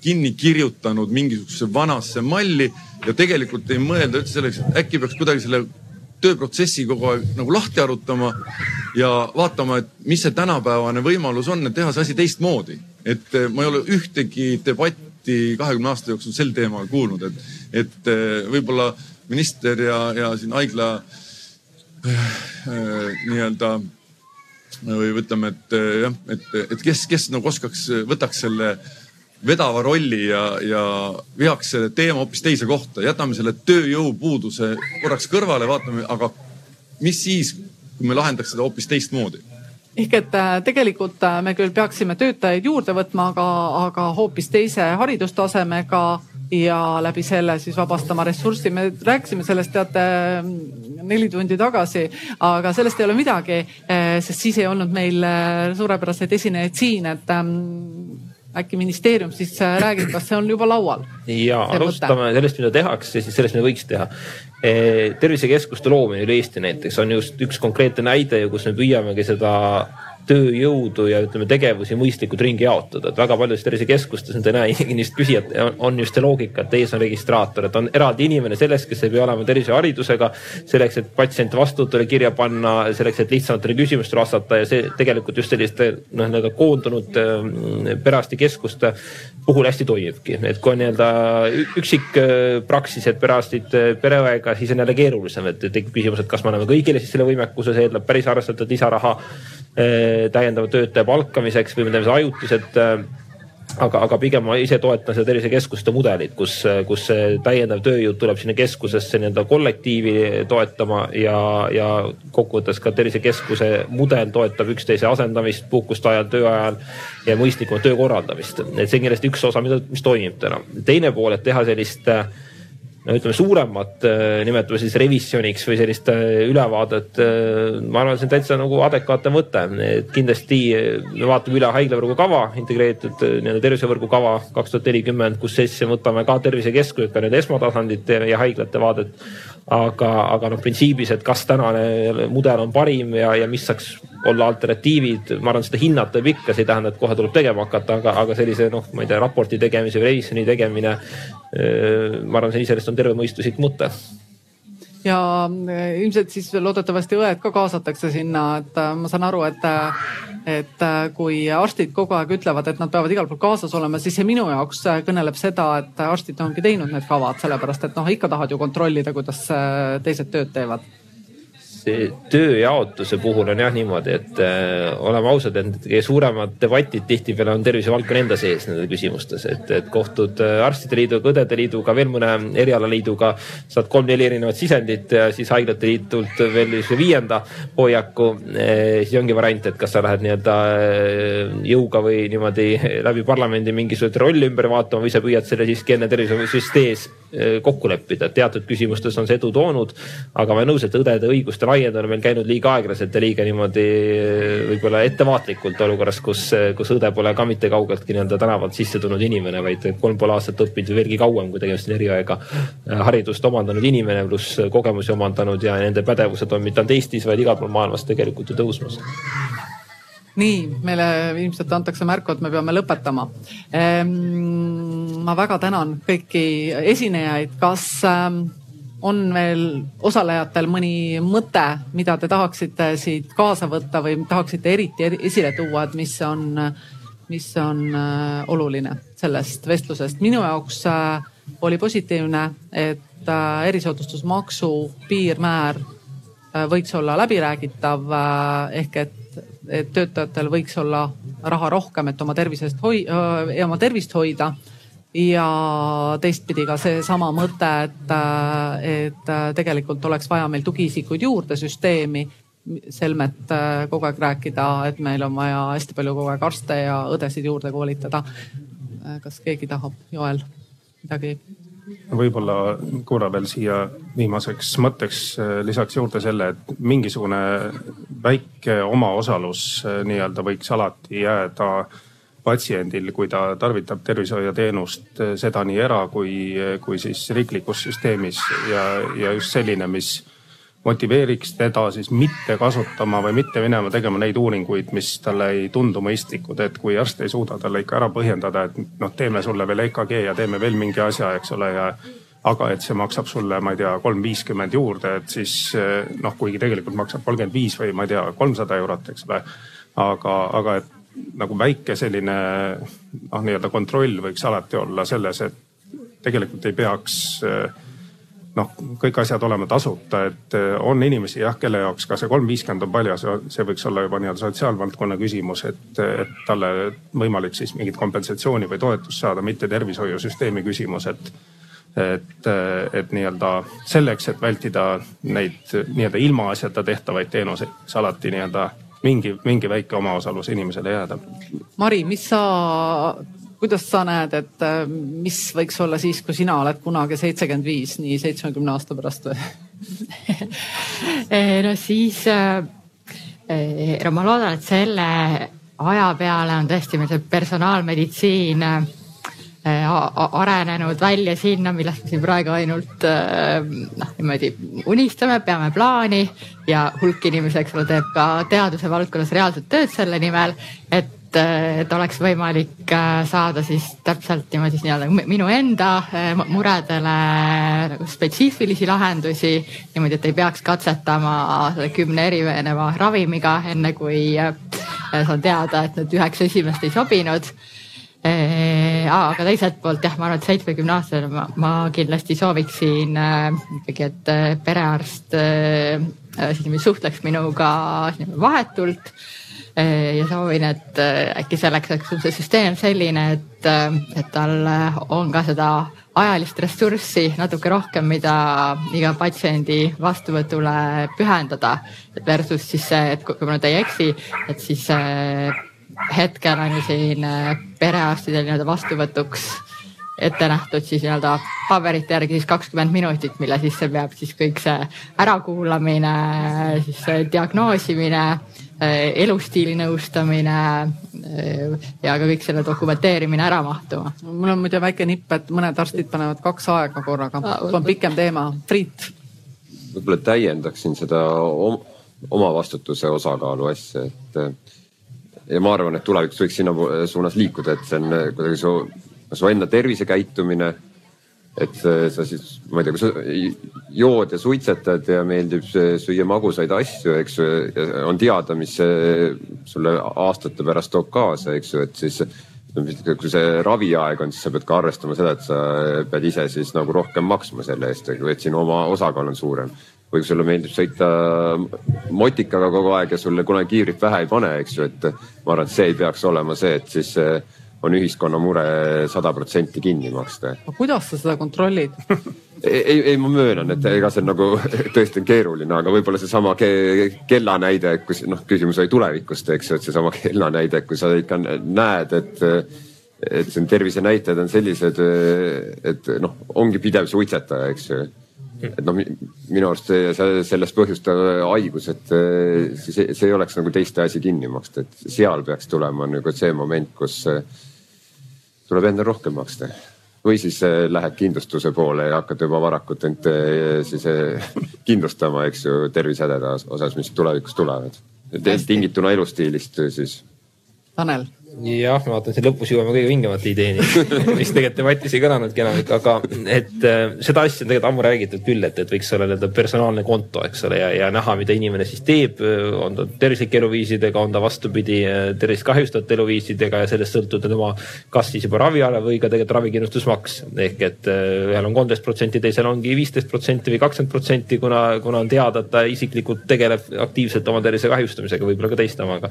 [SPEAKER 12] kinni kirjutanud mingisugusesse vanasse malli ja tegelikult ei mõelda üldse selleks, et äkki peaks kuidagi selle tööprotsessi kogu aeg nagu lahti arutama ja vaatama, et mis see tänapäevane võimalus on, et teha see asi teistmoodi. et eh, ma ei ole ühtegi debatti kahekümne aasta jooksul sel teemal kuulnud, et, et eh, võib-olla minister ja, ja siin haigla äh, nii-öelda või ütleme, et jah, et, et kes, kes nagu oskaks, võtaks selle äh, vedava rolli ja, ja veaks selle teema hoopis teise kohta, jätame selle tööjõupuuduse korraks kõrvale, vaatame, aga mis siis, kui me lahendaks seda hoopis teistmoodi?
[SPEAKER 2] ehk et äh, tegelikult äh, me küll peaksime töötajaid juurde võtma, aga, aga hoopis teise haridustasemega ja läbi selle siis vabastama ressurssi. me rääkisime sellest teate neli tundi tagasi, aga sellest ei ole midagi, äh, sest siis ei olnud meil suurepäraseid esinejaid siin, et ähm, äkki ministeerium siis räägib, kas see on juba laual?
[SPEAKER 3] ja alustame sellest, mida tehakse, siis sellest, mida võiks teha. tervisekeskuste loomine üle Eesti näiteks on just üks konkreetne näide kus me püüamegi seda tööjõudu ja ütleme, tegevusi mõistlikult ringi jaotada, et väga paljudes tervisekeskustes nüüd ei näe inimest küsijat, on just see loogika, et ees on registraator, et on eraldi inimene selleks, kes ei pea olema tervishoiuharidusega. selleks, et patsiente vastuvõtule kirja panna, selleks, et lihtsamatele küsimustele vastata ja see tegelikult just selliste noh, nii-öelda koondunud ähm, perearstikeskuste puhul hästi toimibki, et kui on nii-öelda üksik äh, praksised perearstid äh, pereõega, siis on jälle keerulisem, et tekib küsimus, et kas me anname kõigile siis selle võimekuse, see eeldab päris arvestatud lisaraha täiendava töötaja palkamiseks või me teeme seda ajutiselt eh, aga, aga pigem ma ise toetan seda tervisekeskuste mudelit, kus, kus see täiendav tööjõud tuleb sinna keskusesse nii-öelda kollektiivi toetama ja, ja kokkuvõttes ka tervisekeskuse mudel toetab üksteise asendamist puhkuste ajal, töö ajal ja mõistlikumat töö korraldamist. et see on kindlasti üks osa, mida, mis toimib täna. teine pool, et teha sellist äh, no ütleme suuremat, äh, nimetame siis revisjoniks või sellist äh, ülevaadet. Äh, ma arvan, see on täitsa nagu adekvaatne mõte, et kindlasti me vaatame üle haiglavõrgu kava, integreeritud nii-öelda tervisevõrgu kava kaks tuhat nelikümmend, kus siis võtame ka tervisekeskused, ka need esmatasandid ja haiglate vaadet. Aga, aga noh, printsiibis, et kas tänane mudel on parim ja, ja mis saaks olla alternatiivid, ma arvan, seda hinnata võib ikka, see ei tähenda, et kohe tuleb tegema hakata, aga, aga sellise noh, ma ei tea, raporti tegemise või revisjoni tegemine ma arvan, see iseenesest on tervemõistuslik mõte
[SPEAKER 2] ja äh, ilmselt siis loodetavasti õed ka kaasatakse sinna, et äh, ma saan aru, et, et kui arstid kogu aeg ütlevad, et nad peavad igal pool kaasas olema, siis see minu jaoks kõneleb seda, et arstid ongi teinud need kavad, sellepärast et noh, ikka tahad ju kontrollida, kuidas teised tööd teevad
[SPEAKER 3] tööjaotuse puhul on jah niimoodi, et äh, oleme ausad, et suuremad debatid tihtipeale on tervisevaldkonna enda sees nende küsimustes, et, et kohtud äh, arstide liiduga, õdede liiduga, veel mõne erialaliiduga, saad kolm-neli erinevat sisendit ja siis haiglate liitult veel viienda hoiaku e,. siis ongi variant, et kas sa lähed nii-öelda äh, jõuga või niimoodi läbi parlamendi mingisugust rolli ümber vaatama või sa püüad selle siiski enne tervishoiusüsteemis kokku leppida, et teatud küsimustes on see edu toonud, aga ma olen nõus, et õdede õiguste laiendamine on meil käinud liiga aeglaselt ja liiga niimoodi võib-olla ettevaatlikult olukorras, kus, kus õde pole ka mitte kaugeltki nii-öelda tänavalt sisse tulnud inimene, vaid kolm pool aastat õppinud või veelgi kauem, kui tegemist on eriaega haridust omandanud inimene, pluss kogemusi omandanud ja nende pädevused on mitte ainult Eestis, vaid igal pool maailmas tegelikult ju tõusmas
[SPEAKER 2] nii, meile ilmselt antakse märku, et me peame lõpetama ehm,. ma väga tänan kõiki esinejaid, kas ähm, on veel osalejatel mõni mõte, mida te tahaksite siit kaasa võtta või tahaksite eriti esile tuua, et mis on, mis on äh, oluline sellest vestlusest? minu jaoks äh, oli positiivne, et äh, erisoodustusmaksu piirmäär võiks olla läbiräägitav ehk et, et töötajatel võiks olla raha rohkem, et oma tervisest hoi-, oma tervist hoida ja teistpidi ka seesama mõte, et, et tegelikult oleks vaja meil tugiisikuid juurde süsteemi. selmet äh, kogu aeg rääkida, et meil on vaja hästi palju kogu aeg arste ja õdesid juurde koolitada. Äh, kas keegi tahab, Joel, midagi?
[SPEAKER 6] Võib-olla korra veel siia viimaseks mõtteks äh, lisaks juurde selle, et mingisugune väike omaosalus nii-öelda võiks alati jääda patsiendil, kui ta tarvitab tervishoiuteenust, eh, seda nii era kui, kui siis riiklikus süsteemis ja, ja just selline, mis motiveeriks teda siis mitte kasutama või mitte minema tegema neid uuringuid, mis talle ei tundu mõistlikud, et kui arst ei suuda talle ikka ära põhjendada, et noh, teeme sulle veel EKG ja teeme veel mingi asja, eks ole, ja aga et see maksab sulle, ma ei tea, kolm viiskümmend juurde, et siis eh, noh, kuigi tegelikult maksab kolmkümmend viis või ma ei tea, kolmsada eurot, eks ole. aga, aga et nagu väike selline noh, nii-öelda kontroll võiks alati olla selles, et tegelikult ei peaks noh, kõik asjad olema tasuta, et on inimesi jah, kelle jaoks ka see kolm viiskümmend on palju, see võiks olla juba nii-öelda sotsiaalvaldkonna küsimus, et, et talle võimalik siis mingit kompensatsiooni või toetust saada, mitte tervishoiusüsteemi küsimus, et et, et nii-öelda selleks, et vältida neid nii-öelda ilmaasjata tehtavaid teenuseid, siis alati nii-öelda mingi, mingi väike omaosalus inimesele jääda.
[SPEAKER 2] Mari, mis sa, kuidas sa näed, et äh, mis võiks olla siis, kui sina oled kunagi seitsekümmend viis, nii seitsmekümne aasta pärast või?
[SPEAKER 5] Eh, no siis äh, eh, no ma loodan, et selle aja peale on tõesti meil see personaalmeditsiin äh, arenenud välja sinna, millest me siin praegu ainult noh, niimoodi unistame, peame plaani ja hulk inimesi, eks ole, teeb ka teaduse valdkonnas reaalset tööd selle nimel, et äh, et oleks võimalik saada siis täpselt niimoodi nii-öelda minu enda muredele nagu spetsiifilisi lahendusi. niimoodi, et ei peaks katsetama selle kümne erineva ravimiga, enne kui saan teada, et need üheksa esimest ei sobinud aga teiselt poolt jah, ma arvan, et seitsmekümne aastasena ma, ma kindlasti sooviksin äh, ikkagi, et äh, perearst äh, siis suhtleks minuga vahetult äh,. Ja soovin, et äh, äkki selleks oleks see süsteem selline, et äh,, et tal on ka seda ajalist ressurssi natuke rohkem, mida iga patsiendi vastuvõtule pühendada. Versus siis see, et kui ma nüüd ei eksi, et siis äh, hetkel on ju siin äh, perearstidel nii-öelda vastuvõtuks ette nähtud siis nii-öelda paberite järgi siis kakskümmend minutit, mille sisse peab siis kõik see ärakuulamine, siis diagnoosimine, äh, elustiili nõustamine äh, ja ka kõik selle dokumenteerimine ära mahtuma.
[SPEAKER 2] mul on muide väike nipp, et mõned arstid panevad kaks aega korraga, see on pikem teema. Priit.
[SPEAKER 4] võib-olla täiendaksin seda oma vastutuse osakaalu asja, et ja ma arvan, et tulevikus võiks sinna suunas liikuda, et see on kuidagi su, su enda tervisekäitumine, et sa siis, ma ei tea, kui sa jood ja suitsetad ja meeldib süüa magusaid asju, eks ju, on teada, mis sulle aastate pärast toob kaasa, eks ju, et siis kui see raviaeg on, siis sa pead ka arvestama seda, et sa pead ise siis nagu rohkem maksma selle eest, et sinu oma osakaal on suurem. või kui sulle meeldib sõita motikaga kogu aeg ja sulle kunagi kiivrit pähe ei pane, eks ju, et ma arvan, et see ei peaks olema see, et siis on ühiskonna mure sada protsenti kinni maksta.
[SPEAKER 2] aga kuidas sa seda kontrollid
[SPEAKER 4] ei, ei, ma möönan, et ega see on nagu tõesti on keeruline, aga võib-olla seesama ke kella näide, kus noh, küsimus oli tulevikust, eks ju, et seesama kella näide, kui sa ikka näed, et et siin tervisenäitajad on sellised, et noh, ongi pidev suitsetaja, eks ju. Et noh, minu arust see, sellest põhjustav haigus, et see, see ei oleks nagu teiste asi kinni maksta, et seal peaks tulema nagu see moment, kus tuleb endal rohkem maksta või siis äh, lähed kindlustuse poole ja hakkad juba varakult end äh, siis äh, kindlustama, eks ju, tervisehädade osas, mis tulevikus tulevad. tingituna elustiilist siis.
[SPEAKER 2] Tanel
[SPEAKER 3] jah, ma vaatan siin lõpus jõuame kõige vingemate ideeni, mis tegelikult debatis ei kõlanudki enamik, aga et äh, seda asja on tegelikult ammu räägitud küll, et, et võiks olla nii-öelda personaalne konto, eks ole, ja, ja näha, mida inimene siis teeb, on ta tervislike eluviisidega, on ta vastupidi äh, tervist kahjustavate eluviisidega ja sellest sõltub tema kas siis juba raviala või ka tegelikult ravikindlustusmaks. ehk et äh, ühel on kolmteist protsenti, teisel ongi viisteist protsenti või kakskümmend protsenti, kuna, kuna on teada, et ta isiklikult tegeleb aktiivselt oma tervise kahjustamisega, võib-olla ka teiste omaga.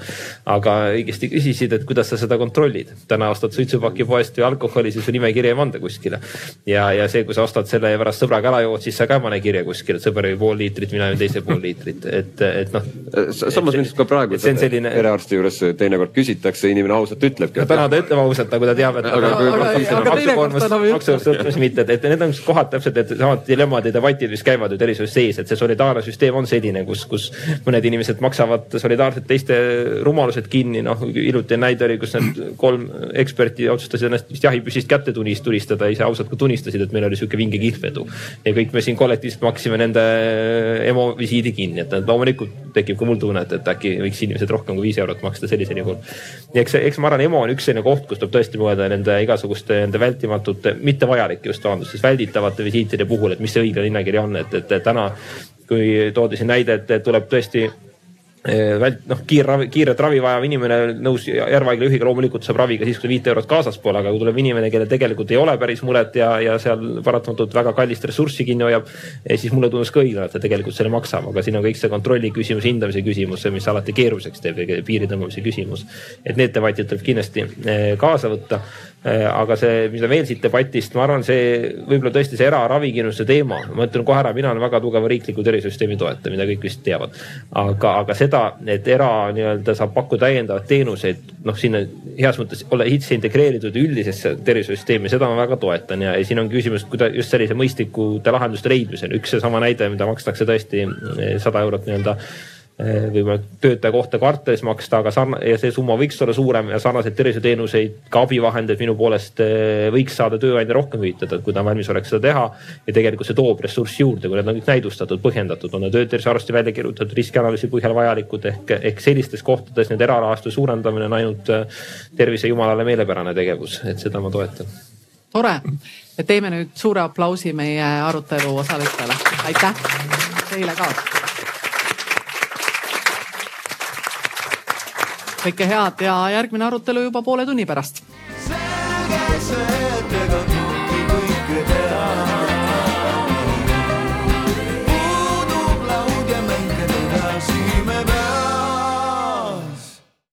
[SPEAKER 3] aga õigesti küsisid, et kuidas sa seda kontrollid. täna ostad suitsupaki poest või alkoholi, siis su nimekiri ei panda kuskile. ja, ja see, kui sa ostad selle ja pärast sõbraga ära jood, siis sa ka ei pane kirja kuskile, et sõber jõi pool liitrit, mina jõin teise pool liitrit, et, et noh.
[SPEAKER 4] samas arust ka praegu selline... perearsti juures teinekord küsitakse, inimene ausalt ütlebki.
[SPEAKER 3] no täna ta ütleb ausalt, aga ta teab, et maksukoormus, maksukoormus sõltumas mitte, et, et need on kohad täpselt, et samad dilemmad ja debatid, mis käivad ju tervishoius sees, et see solidaarne süsteem on selline, kus, kus mõned inimesed maksavad solidaarselt teiste rumalused kinni, noh hiljuti näide oli, kus need kolm eksperti otsustasid ennast vist jahipüssist kätte tunist, tulistada, ise ausalt ka tunnistasid, et meil oli sihuke vinge kihlvedu. ja kõik me siin kollektiivselt maksime nende EMO visiidi kinni, et loomulikult tekib ka mul tunne, et, et äkki võiks inimesed rohkem kui viis eurot maksta sellisel juhul. ja eks, eks ma arvan, EMO on üks selline koht, kus tuleb tõesti mõelda nende igasuguste nende vältimatute, mitte vajalike just vabandust, siis välditavate visiitide puhul, et mis see õige hinnakiri on, et, et täna kui toodi siin näide, et tuleb tõesti vält-, noh, kiirravi, kiiret ravi vajav inimene nõus Järva haigla juhiga loomulikult saab ravi ka siis, kui viit eurot kaasas pole, aga kui tuleb inimene, kellel tegelikult ei ole päris muret ja, ja seal paratamatult väga kallist ressurssi kinni hoiab, siis mulle tundus ka õiglane, et ta tegelikult selle maksab, aga siin on kõik see kontrolli küsimus, hindamise küsimus, mis alati keeruliseks teeb, piiri tõmbamise küsimus. et need debatid tuleb kindlasti eh, kaasa võtta aga see, mida veel siit debatist, ma arvan, see võib-olla tõesti see eraravikindlustuse teema, ma ütlen kohe ära, mina olen väga tugeva riikliku tervisesüsteemi toetaja, mida kõik vist teavad. aga, aga seda, et era nii-öelda saab pakkuda täiendavaid teenuseid, noh, sinna heas mõttes olla sisse integreeritud üldisesse tervisesüsteemi, seda ma väga toetan ja, ja siin on küsimus, kuidas just sellise mõistlikude lahenduste leidmisel, üks seesama näide, mida makstakse tõesti eh, sada eurot nii-öelda Eh, võib-olla töötaja kohta kvartalis maksta, aga sarna- ja see summa võiks olla suurem ja sarnaseid tervishoiuteenuseid, ka abivahendeid minu poolest eh, võiks saada tööandja rohkem hüvitada, kui ta valmis oleks seda teha. ja tegelikult see toob ressurssi juurde, kui need on kõik näidustatud, põhjendatud, on need töötervishoiuarsti välja kirjutatud, riskianalüüsi põhjal vajalikud ehk, ehk sellistes kohtades need erarahastuse suurendamine on ainult eh, tervise jumalale meelepärane tegevus, et seda ma toetan.
[SPEAKER 2] tore, et teeme nüüd suure aplausi meie arutelu osalistele, aitäh! Teile ka kõike head ja järgmine arutelu juba poole tunni pärast. selge see,